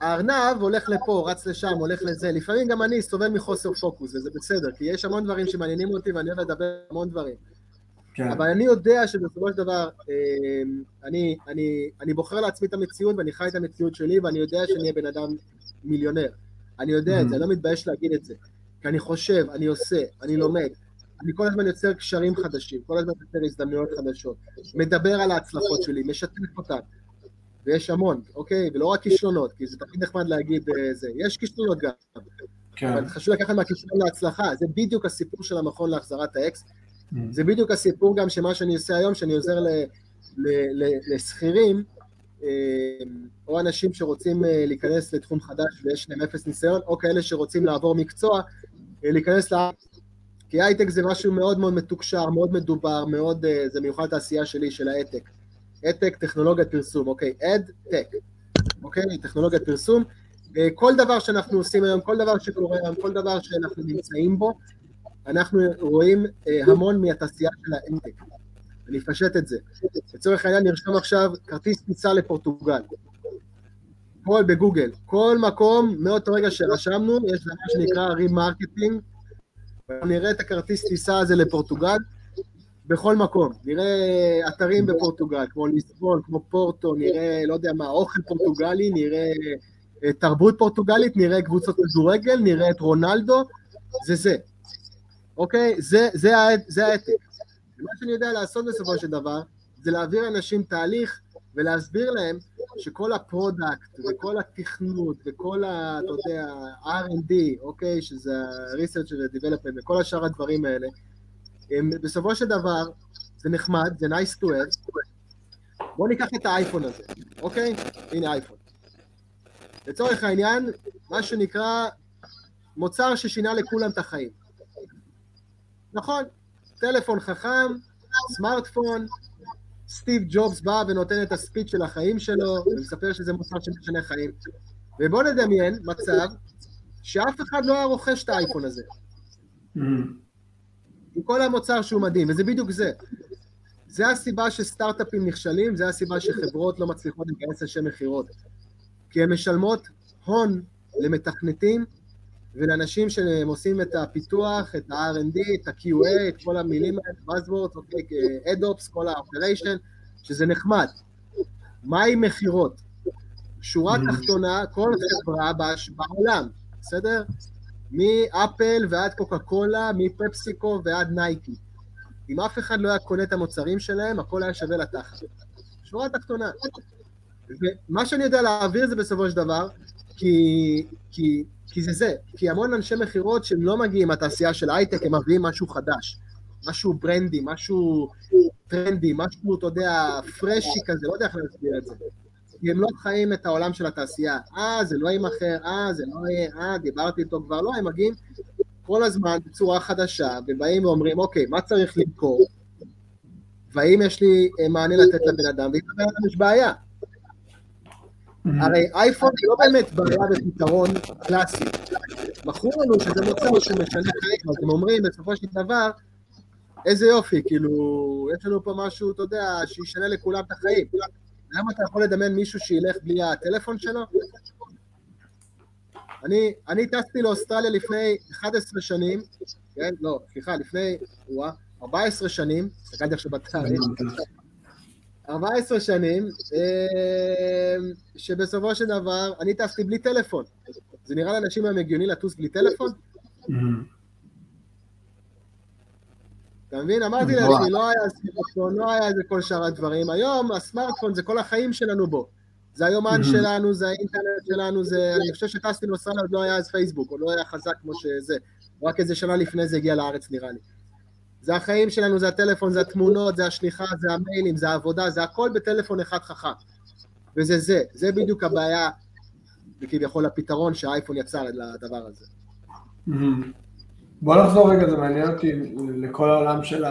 הארנב הולך לפה, רץ לשם, הולך לזה. לפעמים גם אני סובל מחוסר פוקוס, וזה בסדר, כי יש המון דברים שמעניינים אותי ואני אוהב לדבר המון דברים. כן. אבל אני יודע שבסופו של דבר, אה, אני, אני, אני בוחר לעצמי את המציאות ואני חי את המציאות שלי, ואני יודע שאני אהיה בן אדם מיליונר. אני יודע את זה, אני לא מתבייש להגיד את זה. כי אני חושב, אני עושה, אני לומד. אני כל הזמן יוצר קשרים חדשים, כל הזמן יוצר הזדמנויות חדשות. מדבר על ההצלחות שלי, משתף אותן. ויש המון, אוקיי? ולא רק כישלונות, כי זה תמיד נחמד להגיד אה, זה. יש כישלונות גם. כן. אבל חשוב לקחת מהכישלון להצלחה. זה בדיוק הסיפור של המכון להחזרת האקס. Mm. זה בדיוק הסיפור גם שמה שאני עושה היום, שאני עוזר לשכירים, או אנשים שרוצים אה, להיכנס לתחום חדש ויש להם אפס ניסיון, או כאלה שרוצים לעבור מקצוע, אה, להיכנס ל... כי הייטק זה משהו מאוד מאוד מתוקשר, מאוד מדובר, מאוד, זה מיוחד לתעשייה שלי, של ההייטק. הייטק, טכנולוגיית פרסום, אוקיי? ad-tech, אוקיי? טכנולוגיית פרסום. כל דבר שאנחנו עושים היום, כל דבר שקורה היום, כל דבר שאנחנו נמצאים בו, אנחנו רואים המון מהתעשייה של ההייטק. אני אפשט את זה. לצורך העניין נרשום עכשיו כרטיס טיסה לפורטוגל. כל בגוגל, כל מקום, מאותו רגע שרשמנו, יש דבר שנקרא remarketing, נראה את הכרטיס טיסה הזה לפורטוגל בכל מקום. נראה אתרים בפורטוגל, כמו ליסבון, כמו פורטו, נראה, לא יודע מה, אוכל פורטוגלי, נראה אה, תרבות פורטוגלית, נראה קבוצות כדורגל, נראה את רונלדו, זה זה. אוקיי? זה, זה, זה ה ad-tech. ומה שאני יודע לעשות בסופו של דבר, זה להעביר אנשים תהליך ולהסביר להם שכל ה product וכל התכנות וכל ה... אתה יודע, R&D, אוקיי, שזה ה-research ו-development וכל השאר הדברים האלה, הם בסופו של דבר, זה נחמד, זה nice to have. בואו ניקח את האייפון הזה, אוקיי? הנה אייפון. לצורך העניין, מה שנקרא מוצר ששינה לכולם את החיים. נכון, טלפון חכם, סמארטפון, סטיב ג'ובס בא ונותן את הספיץ של החיים שלו, ומספר שזה מוצר שמשנה חיים. ובואו נדמיין מצב שאף אחד לא היה רוכש את האייפון הזה. עם כל המוצר שהוא מדהים, וזה בדיוק זה. זה הסיבה שסטארט-אפים נכשלים, זה הסיבה שחברות לא מצליחות להיכנס לשם מכירות. כי הן משלמות הון למתכנתים ולאנשים שהם עושים את הפיתוח, את ה-R&D, את ה-QA, את כל המילים האלה, Buzzwords, אוקיי, אדופס, כל ה-Operation, שזה נחמד. מה עם מכירות? שורה mm-hmm. תחתונה, כל חברה בעולם, בסדר? מאפל ועד קוקה קולה, מפפסיקו ועד נייקי. אם אף אחד לא היה קונה את המוצרים שלהם, הכל היה שווה לתחת. שורה תחתונה. ומה שאני יודע להעביר זה בסופו של דבר, כי, כי כי זה זה, כי המון אנשי מכירות שהם לא מגיעים מהתעשייה של הייטק, הם מביאים משהו חדש, משהו ברנדי, משהו טרנדי, משהו, אתה יודע, פרשי כזה, לא יודע איך להסביר את זה. כי הם לא חיים את העולם של התעשייה. אה, זה לא יימכר, אה, זה לא יהיה, אה, דיברתי איתו כבר, לא, הם מגיעים כל הזמן בצורה חדשה, ובאים ואומרים, אוקיי, מה צריך למכור? והאם יש לי אה, מענה לתת לבן אדם, ואם לבן אדם יש בעיה. הרי אייפון לא באמת בעיה ופתרון קלאסי. מכרו לנו שזה מוצר שהוא משנה חיים, אז הם אומרים בסופו של דבר, איזה יופי, כאילו, יש לנו פה משהו, אתה יודע, שישנה לכולם את החיים. למה אתה יכול לדמיין מישהו שילך בלי הטלפון שלו? אני, אני טסתי לאוסטרליה לפני 11 שנים, כן? לא, סליחה, לפני, וואה, 14 שנים, הסתכלתי עכשיו בתאריך, 14 שנים, אה, שבסופו של דבר אני טסתי בלי טלפון. זה נראה לאנשים היום הגיוני לטוס בלי טלפון? אתה מבין? אמרתי לעצמי, לא היה סמארטפון, לא היה איזה כל שאר הדברים. היום הסמארטפון זה כל החיים שלנו בו. זה היומן שלנו, זה האינטרנט שלנו, זה... אני חושב שטסתי לאוסטרליה עוד לא היה אז פייסבוק, עוד לא היה חזק כמו שזה. רק איזה שנה לפני זה הגיע לארץ נראה לי. זה החיים שלנו, זה הטלפון, זה התמונות, זה השליחה, זה המיילים, זה העבודה, זה הכל בטלפון אחד חכם. וזה זה, זה בדיוק הבעיה, וכביכול הפתרון שהאייפון יצר לדבר הזה. בוא נחזור רגע, זה מעניין אותי לכל העולם של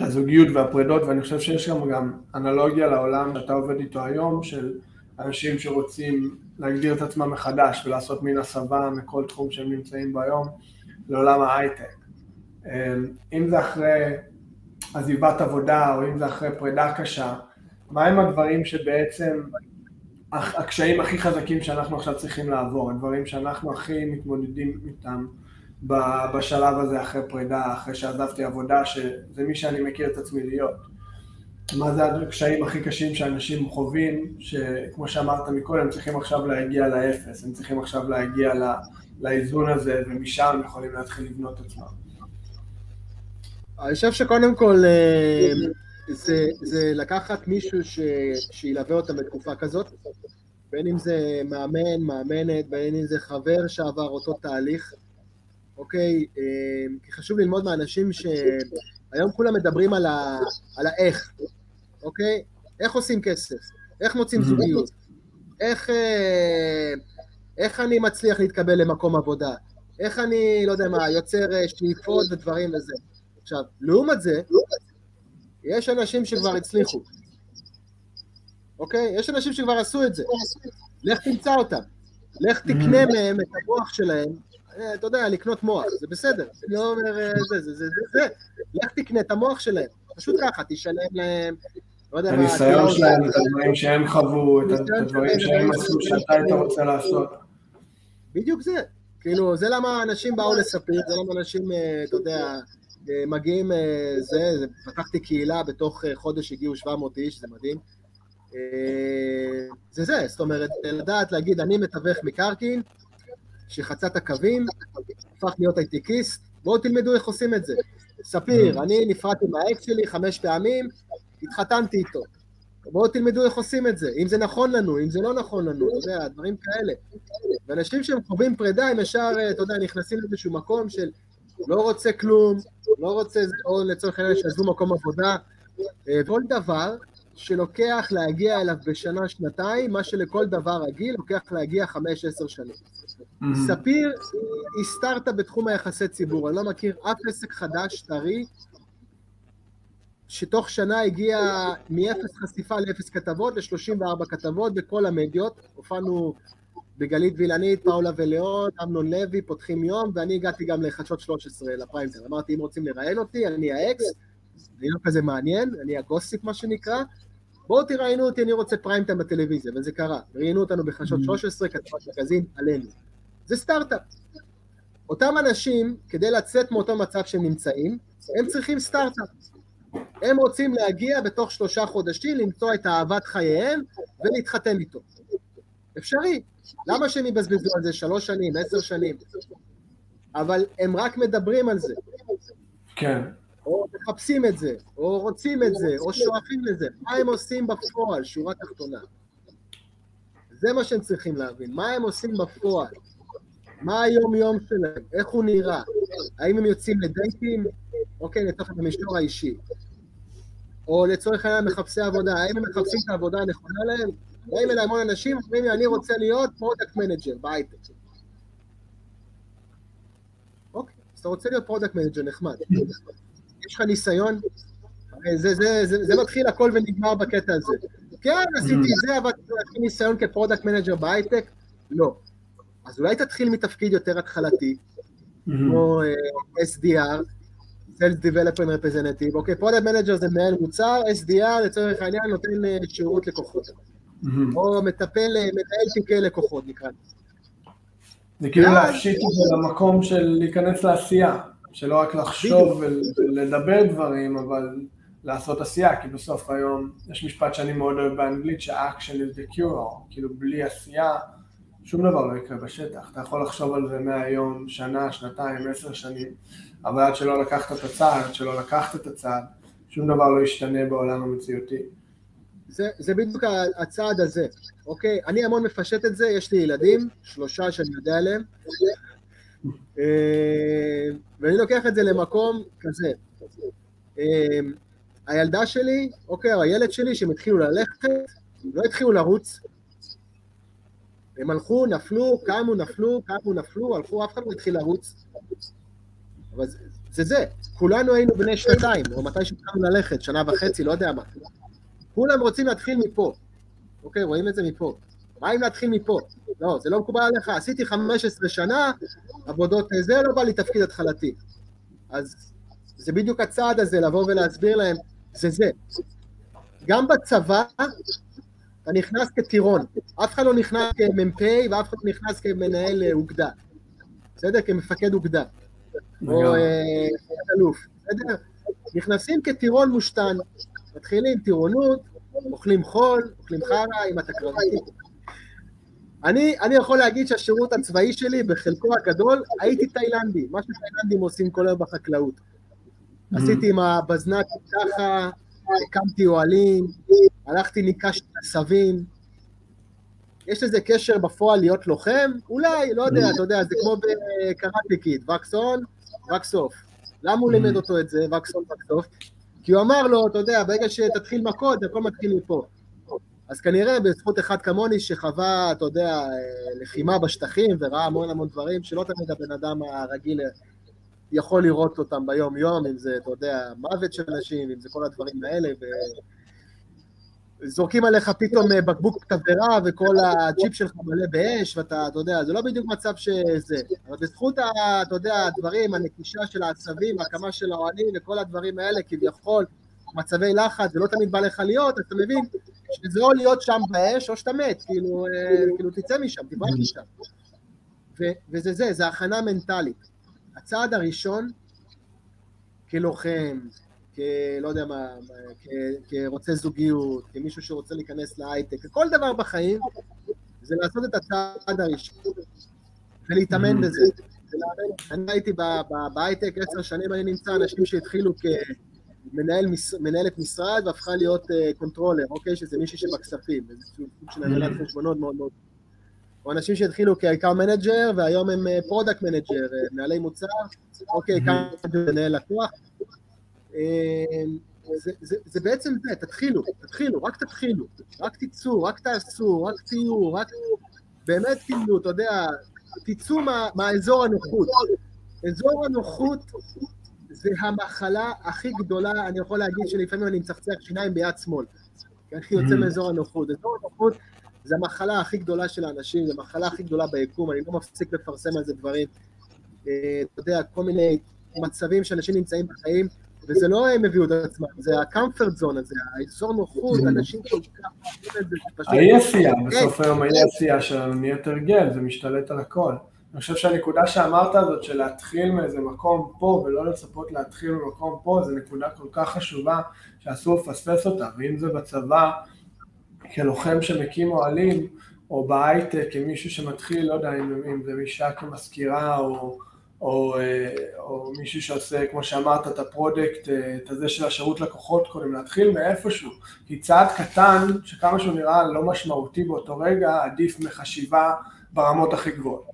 הזוגיות והפרידות, ואני חושב שיש גם, גם אנלוגיה לעולם שאתה עובד איתו היום, של אנשים שרוצים להגדיר את עצמם מחדש ולעשות מין הסבה מכל תחום שהם נמצאים בו היום לעולם ההייטק. אמ, אם זה אחרי עזיבת עבודה או אם זה אחרי פרידה קשה, מהם הדברים שבעצם, הקשיים הכי חזקים שאנחנו עכשיו צריכים לעבור, הדברים שאנחנו הכי מתמודדים איתם בשלב הזה אחרי פרידה, אחרי שעזבתי עבודה, שזה מי שאני מכיר את עצמי להיות. מה זה הקשיים הכי קשים שאנשים חווים, שכמו שאמרת מקודם, צריכים עכשיו להגיע לאפס, הם צריכים עכשיו להגיע לאיזון הזה, ומשם הם יכולים להתחיל לבנות עצמם. אני חושב שקודם כל אה, זה, זה לקחת מישהו ש, שילווה אותם בתקופה כזאת, בין אם זה מאמן, מאמנת, בין אם זה חבר שעבר אותו תהליך, אוקיי? אה, כי חשוב ללמוד מאנשים שהיום כולם מדברים על, ה, על האיך, אוקיי? איך עושים כסף? איך מוצאים זוגיות? איך, אה, איך אני מצליח להתקבל למקום עבודה? איך אני, לא יודע מה, יוצר שאיפות ודברים וזה. עכשיו, לעומת זה, יש אנשים שכבר הצליחו, אוקיי? יש אנשים שכבר עשו את זה. לך תמצא אותם. לך תקנה מהם את המוח שלהם. אה, אתה יודע, לקנות מוח, זה בסדר. אני לא אומר אה, זה, זה, זה, זה. לך תקנה את המוח שלהם. פשוט ככה, תשלם להם, לא יודע מה... הניסיון שלהם, את הדברים שהם חוו, את הדברים שהם עשו, שאתה היית רוצה לעשות. בדיוק זה. כאילו, זה למה אנשים באו לספר, זה למה אנשים, אה, אתה יודע... מגיעים, אה, זה, זה, פתחתי קהילה, בתוך אה, חודש הגיעו 700 איש, זה מדהים. אה, זה זה, זאת אומרת, לדעת להגיד, אני מתווך מקרקעין, שחצה את הקווים, הפך להיות הייטקיסט, בואו תלמדו איך עושים את זה. ספיר, אני נפרדתי מהאקס שלי חמש פעמים, התחתנתי איתו. בואו תלמדו איך עושים את זה, אם זה נכון לנו, אם זה לא נכון לנו, אתה יודע, דברים כאלה. ואנשים שהם חווים פרידה, הם ישר, אתה יודע, נכנסים לאיזשהו מקום של לא רוצה כלום, לא רוצה, או לצורך העניין שעזבו מקום עבודה, אה, כל דבר שלוקח להגיע אליו בשנה, שנתיים, מה שלכל דבר רגיל לוקח להגיע חמש, עשר שנים. ספיר היא סטארט-אפ בתחום היחסי ציבור, אני לא מכיר אף עסק חדש, טרי, שתוך שנה הגיע מאפס חשיפה לאפס כתבות ל-34 כתבות בכל המדיות, הופענו בגלית וילנית, פאולה וליאון, אמנון לוי, פותחים יום, ואני הגעתי גם לחדשות 13, ל prime time. אמרתי, אם רוצים לראיין אותי, אני האקס, אני לא כזה מעניין, אני ה gossip מה שנקרא, בואו תראיינו אותי, אני רוצה prime time בטלוויזיה, וזה קרה. ראיינו אותנו בחדשות 13, mm. כתבת מגזין עלינו. זה סטארט-אפ. אותם אנשים, כדי לצאת מאותו מצב שהם נמצאים, הם צריכים סטארט-אפ. הם רוצים להגיע בתוך שלושה חודשים, למצוא את אהבת חייהם ולהתחתן איתו. אפשרי. למה שהם יבזבזו על זה שלוש שנים, עשר שנים? אבל הם רק מדברים על זה. כן. או מחפשים את זה, או רוצים את זה, או שואפים לזה. מה הם עושים בפועל, שורה תחתונה? זה מה שהם צריכים להבין. מה הם עושים בפועל? מה היום-יום שלהם? איך הוא נראה? האם הם יוצאים לדייטים? אוקיי, לתוך המישור האישי. או לצורך העניין מחפשי עבודה, האם הם מחפשים את העבודה הנכונה להם? באים אליי המון אנשים, אומרים לי, אני רוצה להיות product manager בהייטק. אוקיי, אז אתה רוצה להיות product manager, נחמד. יש לך ניסיון? זה, זה, זה, זה מתחיל הכל ונגמר בקטע הזה. כן, עשיתי זה, אבל עשיתי ניסיון כ product manager בהייטק? לא. אז אולי תתחיל מתפקיד יותר התחלתי, כמו uh, SDR, Sales Development Representative, אוקיי, product manager זה מנהל מוצר, SDR לצורך העניין נותן uh, שירות לקוחות. או מטפל, מנהל תיקי לקוחות נקרא לזה. זה כאילו להפשיט את זה למקום של להיכנס לעשייה, שלא רק לחשוב ולדבר דברים, אבל לעשות עשייה, כי בסוף היום יש משפט שאני מאוד אוהב באנגלית, ש-action is the cure, כאילו בלי עשייה שום דבר לא יקרה בשטח. אתה יכול לחשוב על זה מהיום, שנה, שנתיים, עשר שנים, אבל עד שלא לקחת את הצעד, עד שלא לקחת את הצעד, שום דבר לא ישתנה בעולם המציאותי. זה, זה בדיוק הצעד הזה, אוקיי? אני המון מפשט את זה, יש לי ילדים, שלושה שאני יודע עליהם, אה, ואני לוקח את זה למקום כזה. אה, הילדה שלי, אוקיי, או הילד שלי, שהם התחילו ללכת, לא התחילו לרוץ, הם הלכו, נפלו, קמו, נפלו, קמו, נפלו, הלכו, אף אחד לא התחיל לרוץ. אבל זה זה, כולנו היינו בני שנתיים, או מתי שהתחלנו ללכת, שנה וחצי, לא יודע מה. כולם רוצים להתחיל מפה. אוקיי, רואים את זה מפה. מה אם להתחיל מפה? לא, זה לא מקובל עליך, עשיתי 15 שנה, עבודות זה, לא בא לי תפקיד התחלתי. אז זה בדיוק הצעד הזה, לבוא ולהסביר להם, זה זה. גם בצבא, אתה נכנס כטירון, אף אחד לא נכנס כמ"פ ואף אחד לא נכנס כמנהל אה, אוגדה, בסדר? כמפקד אוגדה, או אה, אלוף, בסדר? נכנסים כטירון מושתן, מתחילים טירונות, אוכלים חול, אוכלים חרא, אם אתה קרבי. אני, אני יכול להגיד שהשירות הצבאי שלי, בחלקו הגדול, הייתי תאילנדי, מה שתאילנדים עושים כל היום בחקלאות. Mm-hmm. עשיתי עם הבזנק ככה, הקמתי אוהלים, הלכתי, ניקשתי עשבים. יש לזה קשר בפועל להיות לוחם? אולי, לא יודע, אתה יודע, זה כמו בקראטה קיד, וקסון, וקסוף. למה הוא לימד אותו את זה, וקסון, וקסוף? כי הוא אמר לו, אתה יודע, ברגע שתתחיל מכות, הכל מתחיל מפה. אז כנראה בזכות אחד כמוני שחווה, אתה יודע, לחימה בשטחים וראה המון המון דברים שלא תמיד הבן אדם הרגיל יכול לראות אותם ביום-יום, אם זה, אתה יודע, מוות של אנשים, אם זה כל הדברים האלה, ו... זורקים עליך פתאום אה, בקבוק תבערה וכל הג'יפ שלך מלא באש, ואתה, אתה יודע, זה לא בדיוק מצב שזה. אבל בזכות, אתה יודע, הדברים, הנקישה של העצבים, הקמה של האוהלים וכל הדברים האלה, כביכול, מצבי לחץ, זה לא תמיד בא לך להיות, אתה מבין שזה או להיות שם באש, או שאתה מת, כאילו, אה, כאילו תצא משם, תברח משם. וזה זה, זה הכנה מנטלית. הצעד הראשון, כלוחם, כלא יודע מה, כרוצה זוגיות, כמישהו שרוצה להיכנס להייטק, ככל דבר בחיים, זה לעשות את הצעד הראשון ולהתאמן בזה. אני הייתי בהייטק עשר שנים, אני נמצא אנשים שהתחילו כמנהלת משרד והפכה להיות controller, אה, אוקיי? שזה מישהי שבכספים, איזה סוג של הנהלת חשבונות מאוד מאוד או אנשים שהתחילו כ account manager והיום הם product אה, manager, אה, מנהלי מוצר, אוקיי, כמה מנהל לקוח. אמ, זה, זה, זה בעצם זה, תתחילו, תתחילו, רק תתחילו, רק תצאו, רק תעשו, רק תהיו, רק באמת כאילו, אתה יודע, תצאו מה, מהאזור הנוחות. אזור הנוחות זה המחלה הכי גדולה, אני יכול להגיד שלפעמים אני מצחצח שיניים ביד שמאל, כי אני יוצא mm-hmm. מאזור הנוחות. אזור הנוחות זה המחלה הכי גדולה של האנשים, זה המחלה הכי גדולה ביקום, אני לא מפסיק לפרסם על זה דברים. אה, אתה יודע, כל מיני מצבים שאנשים נמצאים בחיים, וזה לא הם הביאו את עצמם, זה ה-comfort zone הזה, האזור נוחות, mm. אנשים כל כך אוהבים את זה, פשוט... בסוף היום האי עשייה שלנו נהיה תרגל, זה משתלט על הכל. אני חושב שהנקודה שאמרת הזאת של להתחיל מאיזה מקום פה ולא לצפות להתחיל ממקום פה, זו נקודה כל כך חשובה שאסור לפספס אותה, ואם זה בצבא, כלוחם שמקים אוהלים, או בהייטק, כמישהו שמתחיל, לא יודע, אם, אם זה אישה כמזכירה או, או, אה, או מישהו שעושה, כמו שאמרת, את ה product, אה, את הזה של השירות לקוחות קודם, להתחיל מאיפשהו, כי צעד קטן, שכמה שהוא נראה לא משמעותי באותו רגע, עדיף מחשיבה ברמות הכי גבוהות.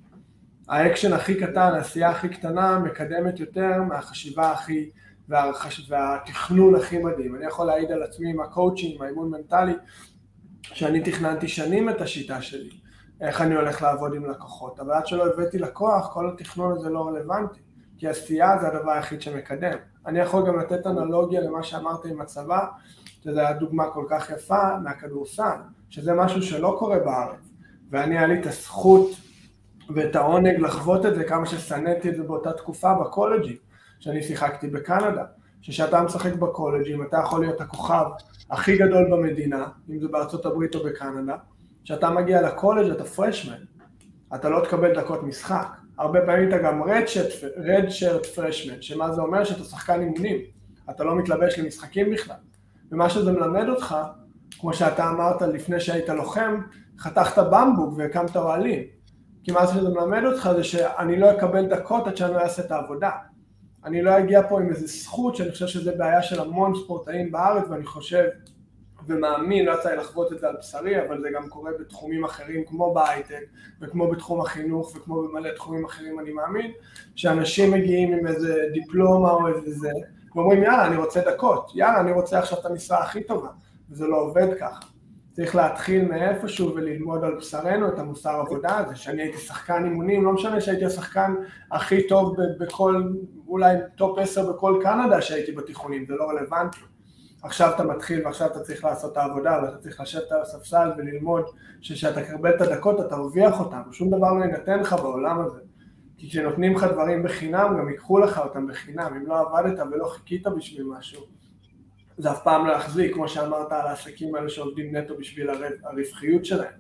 האקשן הכי קטן, העשייה הכי קטנה, מקדמת יותר מהחשיבה הכי והרכש, והתכנון הכי מדהים. אני יכול להעיד על עצמי עם הקואוצ'ינג, עם האימון מנטלי, שאני תכננתי שנים את השיטה שלי, איך אני הולך לעבוד עם לקוחות, אבל עד שלא הבאתי לקוח, כל התכנון הזה לא רלוונטי, כי עשייה זה הדבר היחיד שמקדם. אני יכול גם לתת אנלוגיה למה שאמרת עם הצבא, שזו הייתה דוגמה כל כך יפה מהכדורסל, שזה משהו שלא קורה בארץ, ואני היה לי את הזכות ואת העונג לחוות את זה כמה ששנאתי את זה באותה תקופה בקולג'ים, שאני שיחקתי בקנדה, שכשאתה משחק בקולג'ים אתה יכול להיות הכוכב הכי גדול במדינה, אם זה בארצות הברית או בקנדה, כשאתה מגיע לקולג' אתה פרשמן, אתה לא תקבל דקות משחק, הרבה פעמים אתה גם רד שרט פרשמן, שמה זה אומר? שאתה שחקן אימונים, אתה לא מתלבש למשחקים בכלל, ומה שזה מלמד אותך, כמו שאתה אמרת לפני שהיית לוחם, חתכת במבוק והקמת אוהלים, כי מה שזה מלמד אותך זה שאני לא אקבל דקות עד שאני לא אעשה את העבודה. אני לא אגיע פה עם איזה זכות שאני חושב שזה בעיה של המון ספורטאים בארץ ואני חושב ומאמין, לא יצא לי לחוות את זה על בשרי, אבל זה גם קורה בתחומים אחרים כמו בהייטק וכמו בתחום החינוך וכמו במלא תחומים אחרים אני מאמין, שאנשים מגיעים עם איזה דיפלומה או איזה זה ואומרים יאללה אני רוצה דקות, יאללה אני רוצה עכשיו את המשרה הכי טובה וזה לא עובד ככה. צריך להתחיל מאיפשהו וללמוד על בשרנו את המוסר עבודה הזה, שאני הייתי שחקן אימונים, לא משנה שהייתי השחקן הכי טוב בכל, אולי top 10 בכל קנדה שהייתי בתיכונים, זה לא רלוונטי. עכשיו אתה מתחיל ועכשיו אתה צריך לעשות את העבודה ואתה צריך לשבת על הספסל וללמוד שכשאתה תקבל את הדקות אתה תרוויח אותם, שום דבר לא יינתן לך בעולם הזה. כי כשנותנים לך דברים בחינם גם ייקחו לך אותם בחינם, אם לא עבדת ולא חיכית בשביל משהו. זה אף פעם לא יחזיק, כמו שאמרת על העסקים האלה שעובדים נטו בשביל הרווחיות שלהם.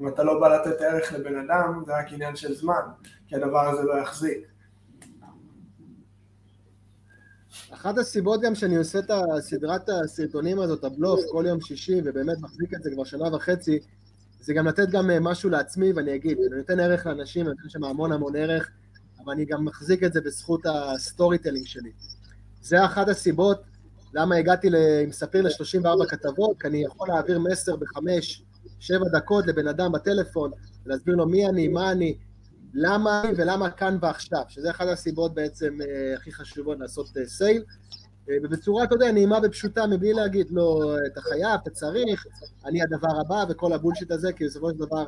אם אתה לא בא לתת ערך לבן אדם, זה רק עניין של זמן, כי הדבר הזה לא יחזיק. אחת הסיבות גם שאני עושה את הסדרת הסרטונים הזאת, הבלוף, כל יום שישי, ובאמת מחזיק את זה כבר שנה וחצי, זה גם לתת גם אה, משהו לעצמי, ואני אגיד, אני נותן ערך לאנשים, אני נותן שם המון המון ערך, אבל אני גם מחזיק את זה בזכות ה storytelling שלי. זה אחת הסיבות למה הגעתי עם ספיר ל-34 כתבות, כי אני יכול להעביר מסר בחמש, שבע דקות לבן אדם בטלפון, ולהסביר לו מי אני, מה אני, למה ולמה כאן ועכשיו, שזה אחת הסיבות בעצם אה, הכי חשובות לעשות אה, סייל, אה, ובצורה, אתה יודע, נעימה ופשוטה, מבלי להגיד, לא, אתה חייב, אתה צריך, אני הדבר הבא וכל הבולשיט הזה, כי בסופו של דבר,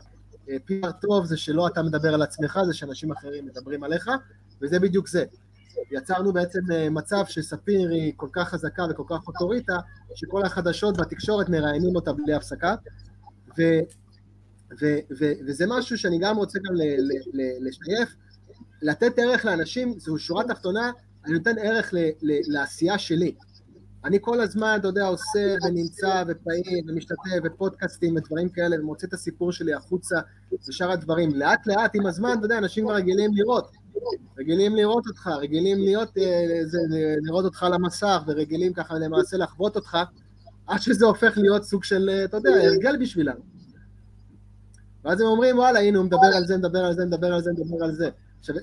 PR טוב זה שלא אתה מדבר על עצמך, זה שאנשים אחרים מדברים עליך, וזה בדיוק זה. יצרנו בעצם מצב שספיר היא כל כך חזקה וכל כך אוטוריטה, שכל החדשות והתקשורת מראיינים אותה בלי הפסקה, ו, ו, ו, וזה משהו שאני גם רוצה גם לשייף, לתת ערך לאנשים, זו שורה תחתונה, אני נותן ערך ל, ל, לעשייה שלי. אני כל הזמן, אתה יודע, עושה ונמצא ופעיל ומשתתף ופודקאסטים ודברים כאלה ומוצא את הסיפור שלי החוצה ושאר הדברים. לאט לאט עם הזמן, אתה יודע, אנשים כבר רגילים לראות. רגילים לראות אותך, רגילים להיות, אה, זה, לראות אותך על המסך, ורגילים ככה למעשה לחוות אותך, עד שזה הופך להיות סוג של, אה, אתה יודע, הרגל בשבילם. ואז הם אומרים, וואלה, הנה, הוא מדבר על זה, מדבר על זה, מדבר על זה, מדבר על זה. עכשיו.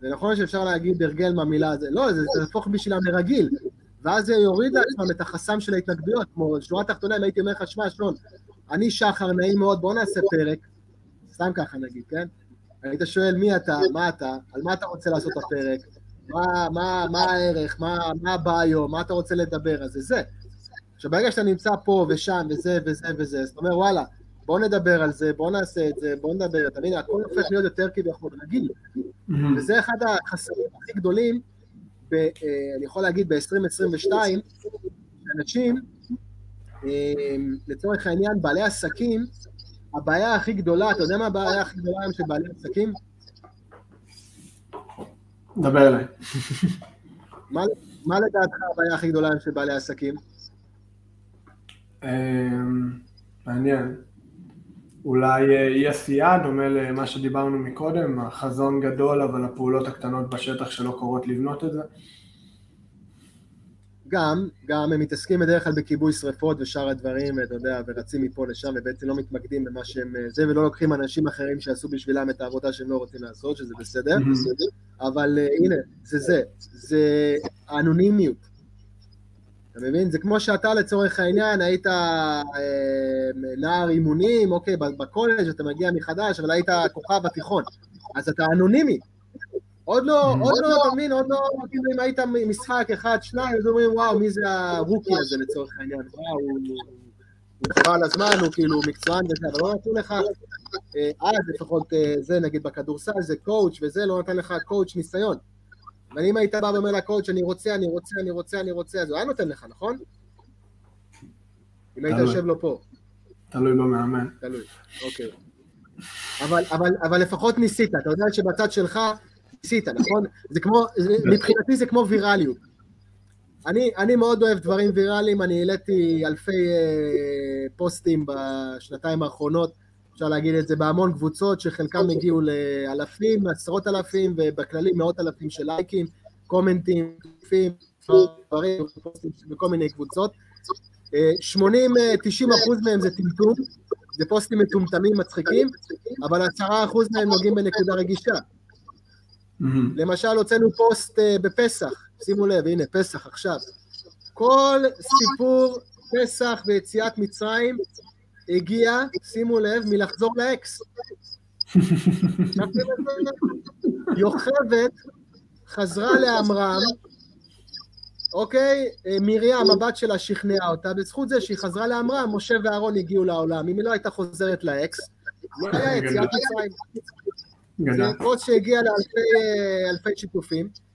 זה נכון שאפשר להגיד הרגל מהמילה הזה, לא, זה יהפוך בשבילם לרגיל. ואז זה יוריד לעצמם את החסם של ההתנגדויות, כמו שורה תחתונה, אם הייתי אומר לך, שמע, שלון, אני שחר, נעים מאוד, בוא נעשה פרק, סתם ככה נגיד, כן? היית שואל מי אתה, מה אתה, על מה אתה רוצה לעשות את הפרק, מה, מה, מה הערך, מה, מה הביו, מה אתה רוצה לדבר, אז זה זה. עכשיו ברגע שאתה נמצא פה ושם וזה וזה וזה, אז אתה אומר וואלה, בוא נדבר על זה, בוא נעשה את זה, בוא נדבר, אתה מבין, הכל הופך להיות יותר כביכול רגיל. וזה אחד החסמים הכי גדולים, ב, אה, אני יכול להגיד ב-2022, שאנשים, אה, לצורך העניין, בעלי עסקים, הבעיה הכי גדולה, אתה יודע מה הבעיה הכי גדולה היום של בעלי עסקים? דבר אליי. מה לדעתך הבעיה הכי גדולה היום של בעלי עסקים? אמ, מעניין. אולי אה, אי עשייה, דומה למה שדיברנו מקודם, החזון גדול אבל הפעולות הקטנות בשטח שלא קורות לבנות את זה. גם, גם הם מתעסקים בדרך כלל בכיבוי שרפות ושאר הדברים, אתה יודע, ורצים מפה לשם ובעצם לא מתמקדים במה שהם אה, זה, ולא לוקחים אנשים אחרים שעשו בשבילם את העבודה שהם לא רוצים לעשות, שזה בסדר, אבל uh, הנה, זה זה, זה האנונימיות. אתה מבין? זה כמו שאתה לצורך העניין היית אה, נער אימונים, אוקיי, בקולג' אתה מגיע מחדש, אבל היית כוכב התיכון, אז אתה אנונימי. עוד לא, עוד לא, אתה מבין, עוד לא, כאילו אם היית משחק אחד, שניים, אז אומרים, וואו, מי זה ה rookie הזה לצורך העניין, וואו, הוא חבל על הזמן, הוא כאילו מקצוען וזה, אבל לא נתנו לך, אה, אז לפחות אה, זה, נגיד בכדורסל, זה coach וזה, לא נתן לך coach ניסיון. אבל אם היית בא ואומר ל coach, אני רוצה, אני רוצה, אני רוצה, אני רוצה, אז הוא היה נותן לך, נכון? אם היית יושב לו פה. תלוי במאמן. תלוי, אוקיי. אבל, אבל, אבל לפחות ניסית, אתה יודע שבצד שלך ניסית, נכון? זה כמו, זה, מבחינתי זה כמו ויראליות. אני, אני מאוד אוהב דברים ויראליים, אני העליתי אלפי אה, פוסטים בשנתיים האחרונות, אפשר להגיד את זה בהמון קבוצות, שחלקם הגיעו לאלפים, עשרות אלפים, ובכללי מאות אלפים של לייקים, קומנטים, דברים, פוסטים בכל מיני קבוצות. 80-90 אה, אחוז מהם זה טמטום, זה פוסטים מטומטמים מצחיקים, אבל 10 אחוז מהם נוגעים בנקודה רגישה. למשל, הוצאנו פוסט אה, בפסח, שימו לב, הנה, פסח עכשיו. כל סיפור פסח ויציאת מצרים הגיע, שימו לב, מלחזור לאקס. יוכבד חזרה לעמרם, אוקיי? אה, מרים, הבת שלה שכנעה אותה, בזכות זה שהיא חזרה לעמרם, משה ואהרון הגיעו לעולם. אם היא לא הייתה חוזרת לאקס, לא היה יציאת מצרים. זה פוסט שהגיע לאלפי שיתופים, אה,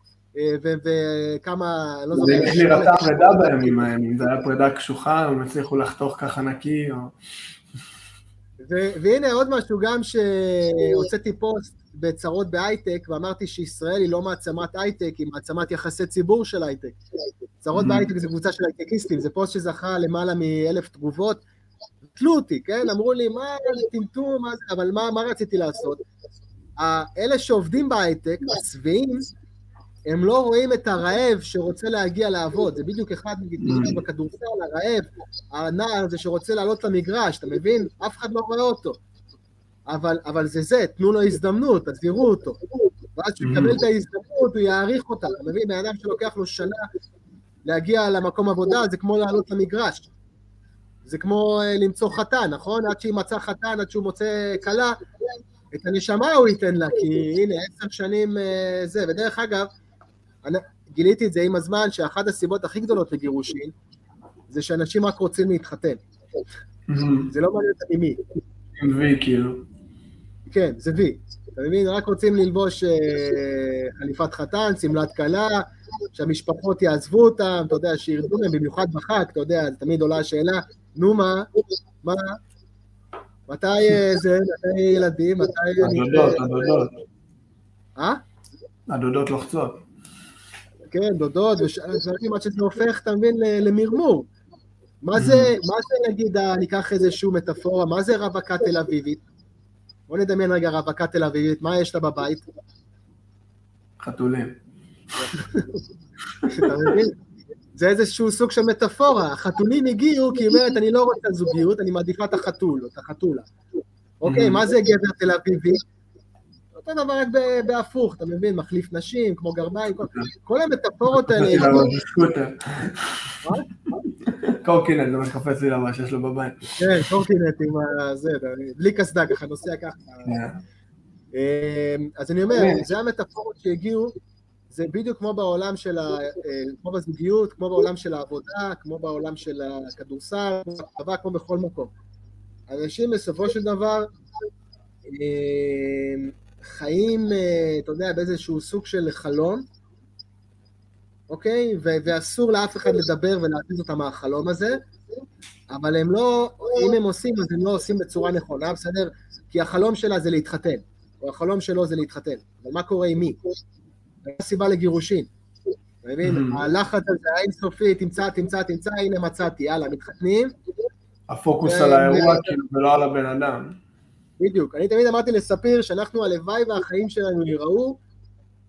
וכמה, לא זוכר... זה נראתה פרידה בימים ההם, אם זה היה פרידה קשוחה, הם הצליחו לחתוך ככה נקי, או... והנה עוד משהו, גם שהוצאתי פוסט בצרות בהייטק, ואמרתי שישראל היא לא מעצמת הייטק, היא מעצמת יחסי ציבור של הייטק. צרות mm-hmm. בהייטק זה קבוצה של הייטקיסטים, זה פוסט שזכה למעלה מאלף תגובות. תלו אותי, כן? אמרו לי, מה, טמטום, אבל מה, מה רציתי לעשות? אלה שעובדים בהייטק, השבעים, הם לא רואים את הרעב שרוצה להגיע לעבוד, זה בדיוק אחד נגיד mm. בכדורסל, הרעב, הנער הזה שרוצה לעלות למגרש, אתה מבין? אף אחד לא רואה אותו. אבל, אבל זה זה, תנו לו הזדמנות, אז תראו אותו. ואז כשהוא יקבל את ההזדמנות, הוא יעריך אותה. אתה מבין? בן אדם שלוקח לו שנה להגיע למקום עבודה, זה כמו לעלות למגרש. זה כמו אה, למצוא חתן, נכון? עד שימצא חתן, עד שהוא מוצא כלה, את הנשמה הוא ייתן לה, כי הנה, עשר שנים אה, זה. ודרך אגב, אני, גיליתי את זה עם הזמן, שאחת הסיבות הכי גדולות לגירושין, זה שאנשים רק רוצים להתחתן. זה לא מעניין אותי מי. עם וי, כאילו. כן, זה וי. אתה מבין? רק רוצים ללבוש אה, חליפת חתן, שמלת כלה, שהמשפחות יעזבו אותם, אתה יודע, שירדו מהם, במיוחד בחג, אתה יודע, תמיד עולה השאלה, נו מה, מה, מתי אה, זה, מתי ילדים, מתי... הדודות, הדודות. אה? הדודות לוחצות. כן, דודות ודברים, עד שזה הופך, אתה מבין, למרמור. מה זה, מה זה נגיד, אני אקח איזושהי מטאפורה, מה זה רווקה תל אביבית? בוא נדמיין רגע רווקה תל אביבית, מה יש לה בבית? חתולים. אתה מבין? זה איזשהו סוג של מטאפורה. החתולים הגיעו כי היא אומרת, אני לא רוצה זוגיות, אני מעדיפה את החתול, או את החתולה. אוקיי, מה זה גבר תל אביבי? אותו דבר רק בהפוך, אתה מבין? מחליף נשים, כמו גרביים, כל המטאפורות האלה... (laughs) קורקינט, זה מה שקופץ לי למה שיש לו בבית. כן, קורקינט עם זה, בלי קסדה, ככה נוסע ככה. אמ, אז אני אומר, זה המטאפורות שהגיעו, זה בדיוק כמו בעולם של ה... אה, כמו בזוגיות, כמו בעולם של העבודה, כמו בעולם של הכדורסל, כמו בכל מקום. אנשים בסופו של דבר, אמ, חיים, אה, אתה יודע, באיזשהו סוג של חלום, אוקיי? ו- ואסור לאף אחד לדבר ולהזיז אותם מהחלום הזה, אבל הם לא, אם הם עושים, אז הם לא עושים בצורה נכונה, בסדר? כי החלום שלה זה להתחתן, או החלום שלו זה להתחתן. אבל מה קורה עם מי? זו הסיבה לגירושין. אתה מבין? Mm-hmm. הלחץ הזה האינסופי, תמצא, תמצא, תמצא, הנה מצאתי, יאללה, מתחתנים. הפוקוס על האירוע, כאילו, ולא על הבן אדם. בדיוק. אני תמיד אמרתי לספיר שאנחנו, הלוואי והחיים שלנו ייראו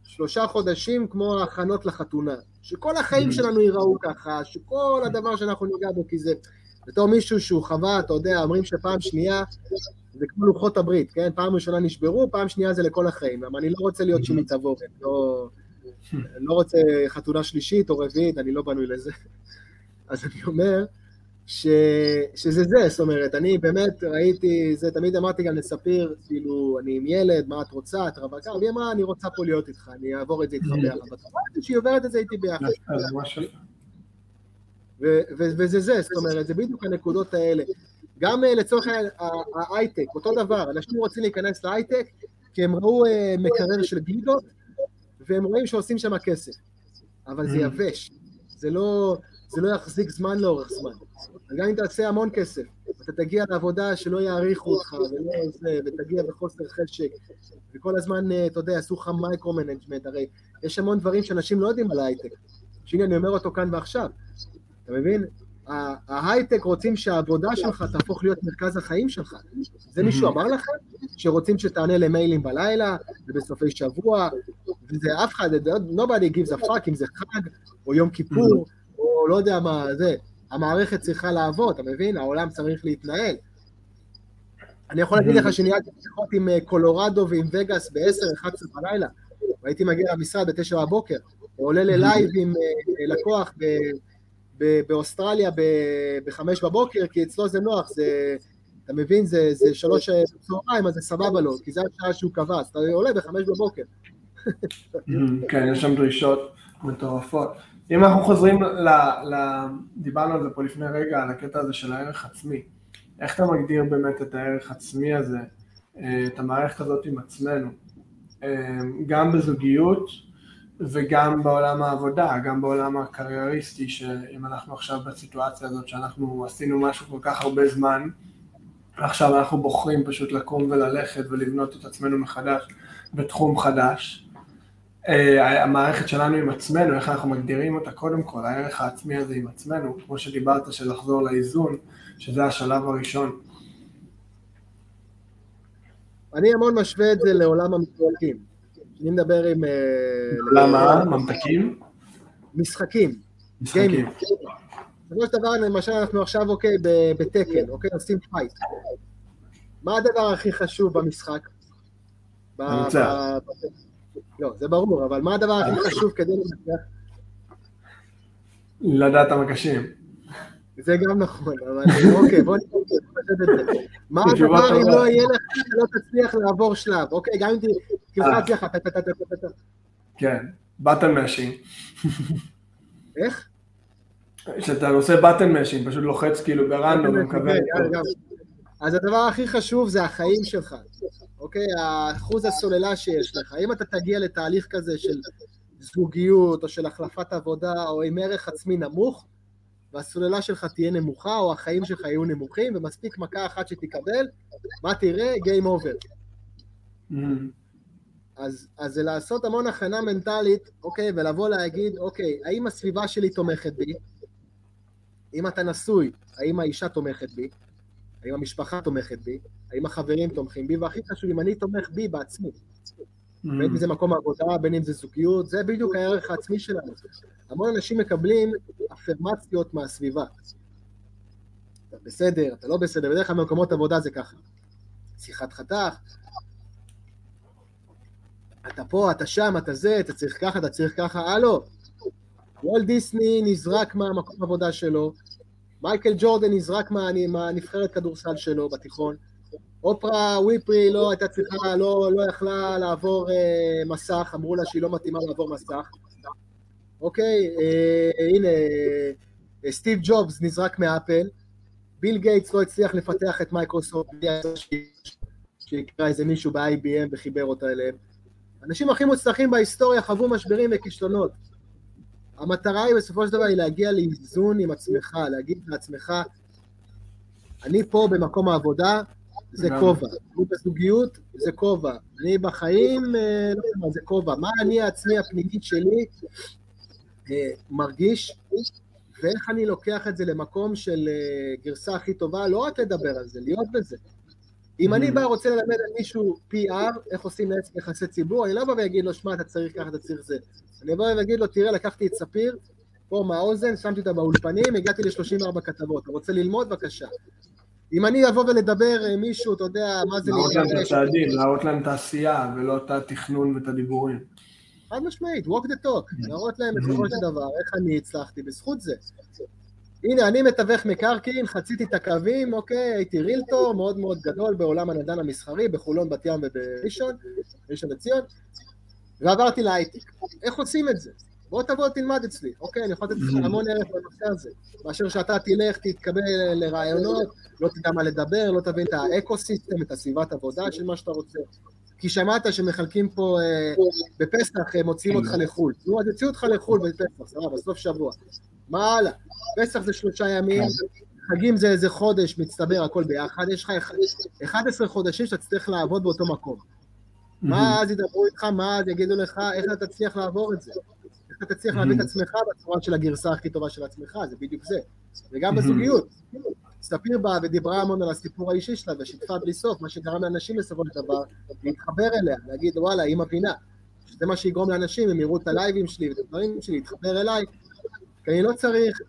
שלושה חודשים כמו ההכנות לחתונה. שכל החיים mm. שלנו ייראו ככה, שכל הדבר שאנחנו ניגע בו, כי זה... בתור מישהו שהוא חווה, אתה יודע, אומרים שפעם שנייה זה כמו לוחות הברית, כן? פעם ראשונה נשברו, פעם שנייה זה לכל החיים. אבל אני לא רוצה להיות שימי תבורת, לא, לא רוצה חתונה שלישית או רביעית, אני לא בנוי לזה. (laughs) אז אני אומר, ש, שזה זה, זאת אומרת, אני באמת ראיתי, זה תמיד אמרתי גם לספיר, כאילו, אני עם ילד, מה את רוצה, את רווקה, והיא אמרה, אני רוצה פה להיות איתך, אני אעבור את זה איתך ביחד. ואתה שהיא עוברת את זה איתי ביחד. וזה זה, זאת אומרת, זה בדיוק הנקודות האלה. גם אה, לצורך ההייטק, אותו דבר, אנשים רוצים להיכנס להייטק, כי הם ראו אה, מקרר של גלידות, והם רואים שעושים שם כסף. אבל זה mm. יבש, זה לא, זה לא יחזיק זמן לאורך זמן. גם אם תעשה המון כסף, אתה תגיע לעבודה שלא יעריכו אותך, ולא זה, ותגיע בחוסר חשק, וכל הזמן, אה, אתה יודע, יעשו לך micro-management, הרי יש המון דברים שאנשים לא יודעים על ההייטק. שהנה, אני אומר אותו כאן ועכשיו. אתה מבין? ההייטק רוצים שהעבודה שלך תהפוך להיות מרכז החיים שלך. זה מישהו אמר לכם? שרוצים שתענה למיילים בלילה, ובסופי שבוע, וזה אף אחד, nobody gives a fuck אם זה חג, או יום כיפור, או לא יודע מה, זה. המערכת צריכה לעבוד, אתה מבין? העולם צריך להתנהל. אני יכול להגיד לך שניהלתי שיחות עם אה, קולורדו ועם וגאס ב-10-11 בלילה, והייתי מגיע למשרד ב-9 בבוקר, עולה ללייב עם אה, לקוח באוסטרליה בחמש בבוקר, כי אצלו זה נוח, זה, אתה מבין, זה, זה שלוש צהריים, אז זה סבבה לו, כי זה השעה שהוא קבע, אז אתה עולה בחמש בבוקר. (laughs) כן, יש שם דרישות מטורפות. אם אנחנו חוזרים, ל, ל, דיברנו על זה פה לפני רגע, על הקטע הזה של הערך עצמי. איך אתה מגדיר באמת את הערך עצמי הזה, אה, את המערכת הזאת עם עצמנו? אה, גם בזוגיות, וגם בעולם העבודה, גם בעולם הקרייריסטי, שאם אנחנו עכשיו בסיטואציה הזאת שאנחנו עשינו משהו כל כך הרבה זמן, עכשיו אנחנו בוחרים פשוט לקום וללכת ולבנות את עצמנו מחדש בתחום חדש. אה, המערכת שלנו עם עצמנו, איך אנחנו מגדירים אותה קודם כל, הערך העצמי הזה עם עצמנו, כמו שדיברת של לחזור לאיזון, שזה השלב הראשון. אני המון משווה את זה לעולם המתוולקים. אני מדבר עם... אה, למה? ממתקים? משחקים. משחקים. בסופו של דבר, למשל, אנחנו עכשיו, אוקיי, בתקן, אוקיי, עושים פייט. מה הדבר הכי חשוב במשחק? לא, זה ברור, אבל מה הדבר הכי חשוב כדי לנצח? לדעת המקשים. זה גם נכון, אבל אוקיי, בוא נתחיל את זה. מה הדבר אם לא יהיה לך, לא תצליח לעבור שלב, אוקיי? גם אם תלחץ לך, כן, button mashing. איך? כשאתה עושה button mashing, פשוט לוחץ כאילו ב random ומקבל... אז הדבר הכי חשוב זה החיים שלך, אוקיי? האחוז הסוללה שיש לך. אם אתה תגיע לתהליך כזה של זוגיות, או של החלפת עבודה, או עם ערך עצמי נמוך, והסוללה שלך תהיה נמוכה, או החיים שלך יהיו נמוכים, ומספיק מכה אחת שתקבל, מה תראה? Game over. Mm-hmm. אז, אז זה לעשות המון הכנה מנטלית, אוקיי, ולבוא להגיד, אוקיי, האם הסביבה שלי תומכת בי? אם אתה נשוי, האם האישה תומכת בי? האם המשפחה תומכת בי? האם החברים תומכים בי? והכי חשוב, אם אני תומך בי בעצמי. Mm. בין אם זה מקום עבודה, בין אם זה זוגיות, זה בדיוק הערך העצמי שלנו. המון אנשים מקבלים אפרמציות מהסביבה. אתה בסדר, אתה לא בסדר, בדרך כלל במקומות עבודה זה ככה. שיחת חתך, אתה פה, אתה שם, אתה זה, אתה צריך ככה, אתה צריך ככה, הלו. וול דיסני נזרק מהמקום עבודה שלו, מייקל ג'ורדן נזרק מהנבחרת כדורסל שלו בתיכון, אופרה וויפרי לא הייתה צריכה, לא, לא יכלה לעבור אה, מסך, אמרו לה שהיא לא מתאימה לעבור מסך. אוקיי, אה, הנה, אה, סטיב ג'ובס נזרק מאפל, ביל גייטס לא הצליח לפתח את מייקרוסופט, שיקרא איזה מישהו ב-IBM וחיבר אותה אליהם. האנשים הכי מוצלחים בהיסטוריה חוו משברים וכישלונות. המטרה היא בסופו של דבר היא להגיע לאיזון עם עצמך, להגיד לעצמך, אני פה במקום העבודה, זה כובע. אני בזוגיות, זה כובע. אני בחיים, אה, לא יודע, זה כובע. מה אני העצמי הפנימית שלי אה, מרגיש, ואיך אני לוקח את זה למקום של אה, גרסה הכי טובה, לא רק לדבר על זה, להיות בזה. אם אני mm. בא רוצה ללמד על מישהו PR, איך עושים יחסי ציבור, אני לא בא ואגיד לו, שמע, אתה צריך ככה, אתה צריך זה. אני בא ואגיד לו, תראה, לקחתי את ספיר, פה מהאוזן, שמתי אותה באולפנים, הגעתי ל-34 כתבות, אתה רוצה ללמוד? בבקשה. אם אני אבוא ולדבר עם מישהו, אתה יודע, מה זה... להראות להם את הצעדים, להראות להם את העשייה, ולא את התכנון ואת הדיבורים. חד משמעית, walk the talk, להראות להם בסופו של דבר איך אני הצלחתי בזכות זה. הנה, אני מתווך מקרקעין, חציתי את הקווים, אוקיי, הייתי רילטור מאוד מאוד גדול בעולם הנדל"ן המסחרי, בחולון, בת ים ובראשון, ראשון לציון, ועברתי להייטק. איך עושים את זה? בוא תבוא תלמד אצלי, אוקיי, אני יכול לתת לך המון ערך בנושא הזה. מאשר שאתה תלך, תתקבל לרעיונות, לא תדע מה לדבר, לא תבין את האקו-סיסטם, את הסביבת עבודה של מה שאתה רוצה. כי שמעת שמחלקים פה אה, בפסח, אה, מוציאים אותך לחו"ל. נו, אז יוציאו אותך לחו"ל בפסח, סבבה, סוף שבוע. מה הלאה? פסח זה שלושה ימים, חגים זה איזה חודש, מצטבר הכל ביחד, יש לך 11 חודשים שאתה תצטרך לעבוד באותו מקום. מה אז ידברו איתך, מה אז יגידו לך, איך אתה תצליח לעבור את זה? איך אתה תצליח להביא את עצמך בצורה של הגרסה הכי טובה של עצמך, זה בדיוק זה. וגם בזוגיות. ספיר באה ודיברה המון על הסיפור האישי שלה ושיתפה בלי סוף, מה שגרם לאנשים בסופו של דבר להתחבר אליה, להגיד וואלה, היא מבינה. שזה מה שיגרום לאנשים, הם יראו את הלייבים שלי ואת הדברים שלי, להתחבר אליי, כי אני לא צריך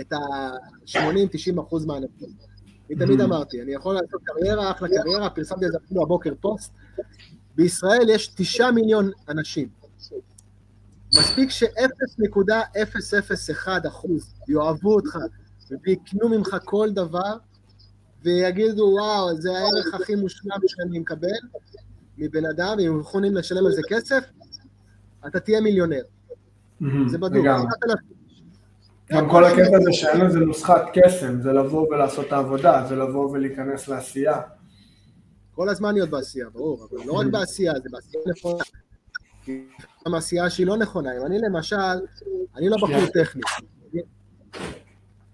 את ה-80-90 אחוז מהאנשים. אני תמיד אמרתי, אני יכול לעשות קריירה, אחלה קריירה, פרסמתי את זה אפילו הבוקר פוסט. בישראל יש תשעה מיליון אנשים. מספיק ש-0.001 אחוז יאהבו אותך ויקנו ממך כל דבר, ויגידו, וואו, זה הערך הכי מושלם שאני מקבל מבן אדם, אם יכולים לשלם על זה כסף, אתה תהיה מיליונר. זה בדוק. גם כל הקטע זה שאין לזה נוסחת קסם, זה לבוא ולעשות את העבודה, זה לבוא ולהיכנס לעשייה. כל הזמן להיות בעשייה, ברור, אבל לא רק בעשייה, זה בעשייה נכונה. גם עשייה שהיא לא נכונה. אם אני למשל, אני לא בחור טכני.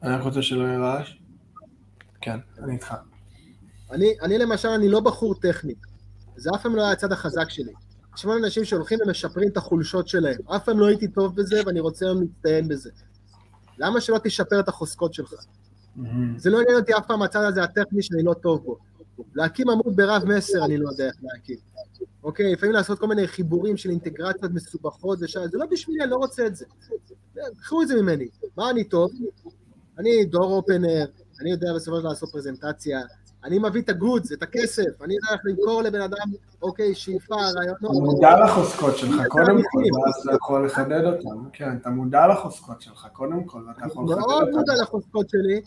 אני רק רוצה שלא יהיה רעש. כן, אני איתך. אני, אני למשל, אני לא בחור טכני. זה אף פעם לא היה הצד החזק שלי. יש המון אנשים שהולכים ומשפרים את החולשות שלהם. אף פעם לא הייתי טוב בזה, ואני רוצה היום להצטיין בזה. למה שלא תשפר את החוזקות שלך? זה לא עניין אותי אף פעם הצד הזה הטכני שאני לא טוב בו. להקים עמוד ברב מסר אני לא יודע איך להקים. אוקיי, לפעמים לעשות כל מיני חיבורים של אינטגרציות מסובכות ושאלה, זה לא בשבילי, אני לא רוצה את זה. קחו את זה ממני. מה אני טוב? אני דור אופנר, אני יודע בסופו של דבר לעשות פרזנטציה, אני מביא את הגודס, את הכסף, אני יודע איך למכור לבן אדם, אוקיי, שאיפה, רעיונות. אתה מודע לחוזקות שלך, קודם כל, ואז אתה יכול לחדד אותם. כן, אתה מודע לחוזקות שלך, קודם כל, ואתה יכול לחדד אותם. מאוד מודע לחוזקות שלי,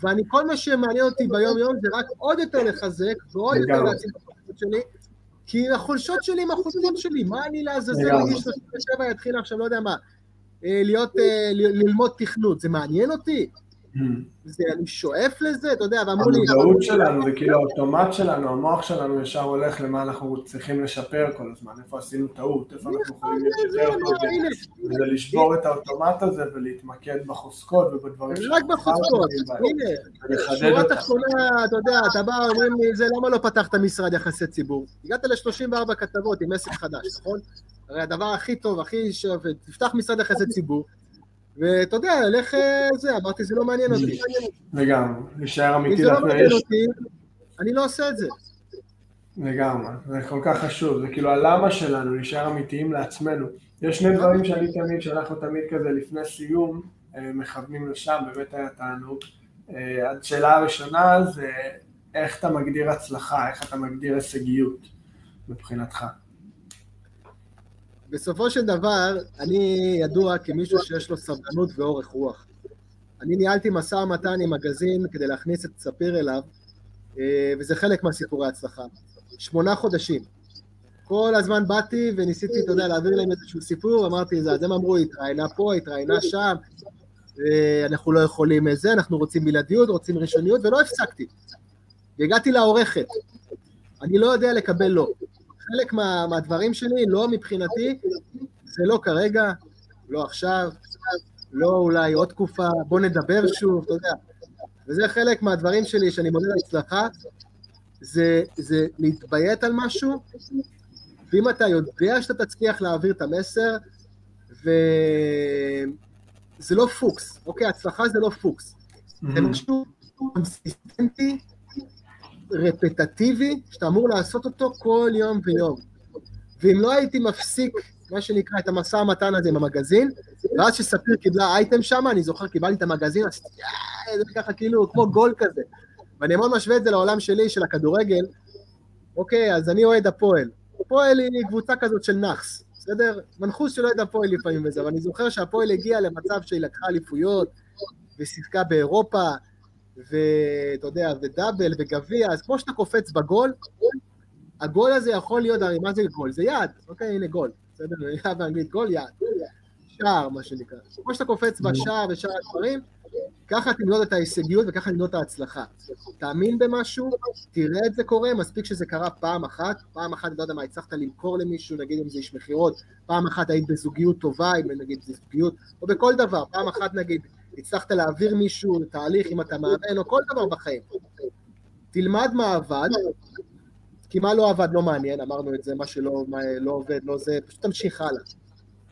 ואני, כל מה שמעניין אותי ביום-יום זה רק עוד יותר לחזק, ועוד יותר להציג את החוזקות שלי, כי החולשות שלי הם החוזקות שלי, מה אני לעזאזל בגיל 37 יתחיל עכשיו, לא יודע מה, להיות, אה, ללמוד תכנות, זה מעניין אותי? זה, אני שואף לזה, אתה יודע, ואמרו לי... המודעות שלנו, זה כאילו האוטומט שלנו, המוח שלנו ישר הולך למה אנחנו צריכים לשפר כל הזמן, איפה עשינו טעות, איפה אנחנו יכולים לשפר טוב, וזה לשבור את האוטומט הזה ולהתמקד בחוזקות ובדברים שאנחנו רק בחוזקות, הנה, שורה תחתונה, אתה יודע, אתה בא, אומרים לי, זה למה לא פתחת משרד יחסי ציבור? הגעת ל-34 כתבות עם עסק חדש, נכון? הרי הדבר הכי טוב, הכי שווה, תפתח משרד יחסי ציבור, ואתה יודע, לך זה, אמרתי, זה לא מעניין אותי. לגמרי, להישאר אמיתי. זה לא מעניין אותי, אני לא עושה את זה. לגמרי, זה כל כך חשוב, זה כאילו הלמה שלנו, להישאר אמיתיים לעצמנו. יש שני דברים שאני תמיד, שאנחנו תמיד כזה לפני סיום, אה, מכוונים לשם, באמת היה תענוג. אה, השאלה הראשונה זה איך אתה מגדיר הצלחה, איך אתה מגדיר הישגיות מבחינתך. בסופו של דבר, אני ידוע כמישהו שיש לו סבלנות ואורך רוח. אני ניהלתי משא ומתן עם מגזין כדי להכניס את ספיר אליו, אה, וזה חלק מהסיפורי ההצלחה. שמונה חודשים. כל הזמן באתי וניסיתי, אתה יודע, להעביר להם איזשהו סיפור, אמרתי, זה, אז הם אמרו, התראיינה פה, התראיינה שם, אה, אנחנו לא יכולים זה, אנחנו רוצים בלעדיות, רוצים ראשוניות, ולא הפסקתי. והגעתי לעורכת. אני לא יודע לקבל לא. חלק מה, מהדברים שלי, לא מבחינתי, זה לא כרגע, לא עכשיו, לא אולי עוד תקופה, בוא נדבר שוב, אתה יודע. וזה חלק מהדברים שלי שאני מודה להצלחה, זה, זה להתביית על משהו, ואם אתה יודע שאתה תצליח להעביר את המסר, וזה לא פוקס, אוקיי? הצלחה זה לא פוקס. Mm-hmm. זה משהו קונסיסטנטי, רפטטיבי, שאתה אמור לעשות אותו כל יום ויום. ואם לא הייתי מפסיק, מה שנקרא, את המשא ומתן הזה עם המגזין, ואז שספיר קיבלה אייטם שם, אני זוכר, קיבלתי את המגזין, עשיתי, זה ככה כאילו, כמו גול כזה. ואני מאוד משווה את זה לעולם שלי, של הכדורגל. אוקיי, אז אני אוהד הפועל. הפועל היא קבוצה כזאת של נאחס, בסדר? מנחוס של אוהד הפועל לפעמים וזה, אבל אני זוכר שהפועל הגיע למצב שהיא לקחה אליפויות, ושיחקה באירופה, ואתה יודע, ודאבל וגביע, אז כמו שאתה קופץ בגול, הגול הזה יכול להיות, הרי מה זה גול? זה יד, אוקיי, הנה גול, בסדר? היה באנגלית גול, יד. שער, מה שנקרא. כמו שאתה קופץ בשער ושאר הדברים, ככה תמדוד את ההישגיות וככה תמדוד את ההצלחה. תאמין במשהו, תראה את זה קורה, מספיק שזה קרה פעם אחת, פעם אחת, לא יודע מה, הצלחת למכור למישהו, נגיד אם זה איש מכירות, פעם אחת היית בזוגיות טובה, אם נגיד זוגיות, או בכל דבר, פעם אחת נגיד, הצלחת להעביר מישהו תהליך אם אתה מאמן, או כל דבר בחיים. תלמד מה עבד, כי מה לא עבד לא מעניין, אמרנו את זה, מה שלא מה, לא עובד, לא זה, פשוט תמשיך הלאה.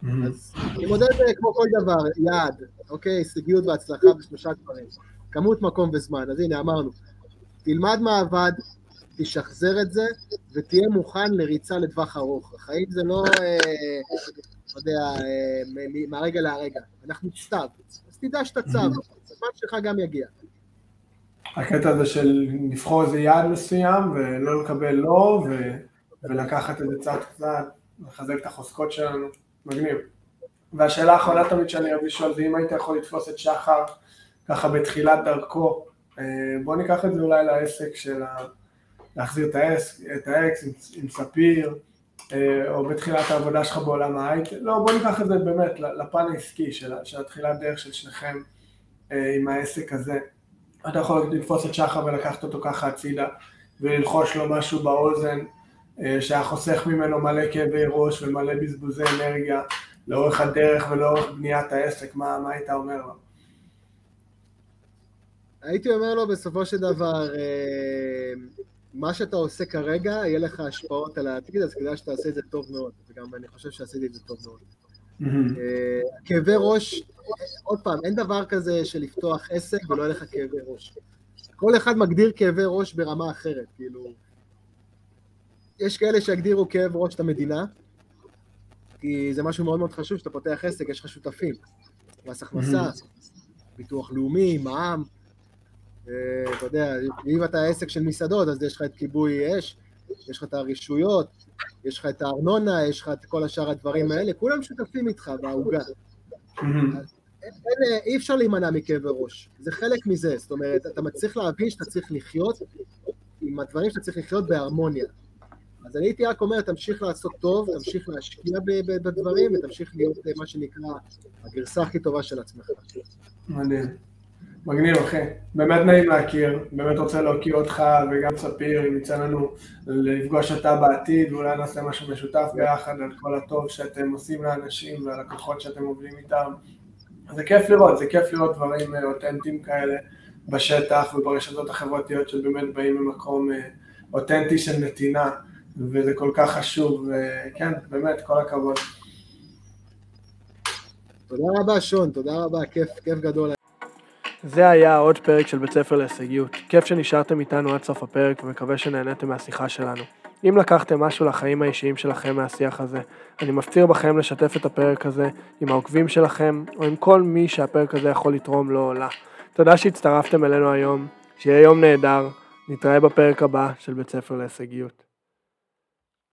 Mm-hmm. אז אני מודד כמו כל דבר, יעד, אוקיי, הישגיות והצלחה בשלושה דברים. כמות, מקום וזמן. אז הנה, אמרנו, תלמד מה עבד, תשחזר את זה, ותהיה מוכן לריצה לטווח ארוך. החיים זה לא, אה, אתה יודע, אה, מהרגע להרגע. אנחנו אז תדע שאתה צב, הזמן שלך גם יגיע. הקטע הזה של לבחור איזה יעד מסוים ולא לקבל לא, ו... ולקחת את זה צעד קצת, לחזק את החוזקות שלנו. מגניב. והשאלה האחרונה תמיד שאני אוהב לשאול זה אם היית יכול לתפוס את שחר ככה בתחילת דרכו, אה, בוא ניקח את זה אולי לעסק של. להחזיר את, האקס עם, עם ספיר, אה, או בתחילת העבודה שלך בעולם ההייטק, לא בוא ניקח את זה באמת לפן העסקי של, של התחילת דרך של שניכם אה, עם העסק הזה. אתה יכול לתפוס את שחר ולקחת אותו ככה הצידה וללחוש לו משהו באוזן אה, שהיה חוסך ממנו מלא כאבי ראש ומלא בזבוזי אנרגיה לאורך הדרך ולאורך בניית העסק, מה, מה היית אומר לו? הייתי אומר לו בסופו של דבר, אה, מה שאתה עושה כרגע, יהיה לך השפעות על העתיד, אז כדאי שתעשה את זה טוב מאוד, וגם אני חושב שעשיתי את זה טוב מאוד. אה, כאבי ראש, עוד פעם, אין דבר כזה של לפתוח עסק ולא יהיה לך כאבי ראש. כל אחד מגדיר כאבי ראש ברמה אחרת, כאילו... יש כאלה שיגדירו כאב ראש את המדינה, כי זה משהו מאוד מאוד חשוב, כשאתה פותח עסק, יש לך שותפים. מס הכנסה, ביטוח לאומי, מע"מ, אתה יודע, אם אתה עסק של מסעדות, אז יש לך את כיבוי אש, יש לך את הרישויות, יש לך את הארנונה, יש לך את כל השאר הדברים האלה, כולם שותפים איתך בעוגה. אי אפשר להימנע מכאבי ראש, זה חלק מזה, זאת אומרת, אתה צריך להבין שאתה צריך לחיות עם הדברים שאתה צריך לחיות בהרמוניה. אז אני הייתי רק אומר, תמשיך לעשות טוב, תמשיך להשקיע בדברים, ותמשיך להיות מה שנקרא הגרסה הכי טובה של עצמך. מדהים. מגניב אחי, באמת נעים להכיר, באמת רוצה להוקיר אותך וגם ספיר, אם יצא לנו לפגוש אותה בעתיד ואולי נעשה משהו משותף ביחד על כל הטוב שאתם עושים לאנשים והלקוחות שאתם עובדים איתם. זה כיף לראות, זה כיף לראות דברים אה, אותנטיים כאלה בשטח וברשתות החברתיות שבאמת באים ממקום אה, אותנטי של נתינה. וזה כל כך חשוב, וכן, באמת, כל הכבוד. תודה רבה, שון, תודה רבה, כיף, כיף גדול. זה היה עוד פרק של בית ספר להישגיות. כיף שנשארתם איתנו עד סוף הפרק ומקווה שנהניתם מהשיחה שלנו. אם לקחתם משהו לחיים האישיים שלכם מהשיח הזה, אני מפציר בכם לשתף את הפרק הזה עם העוקבים שלכם או עם כל מי שהפרק הזה יכול לתרום לו או לה. תודה שהצטרפתם אלינו היום, שיהיה יום נהדר, נתראה בפרק הבא של בית ספר להישגיות.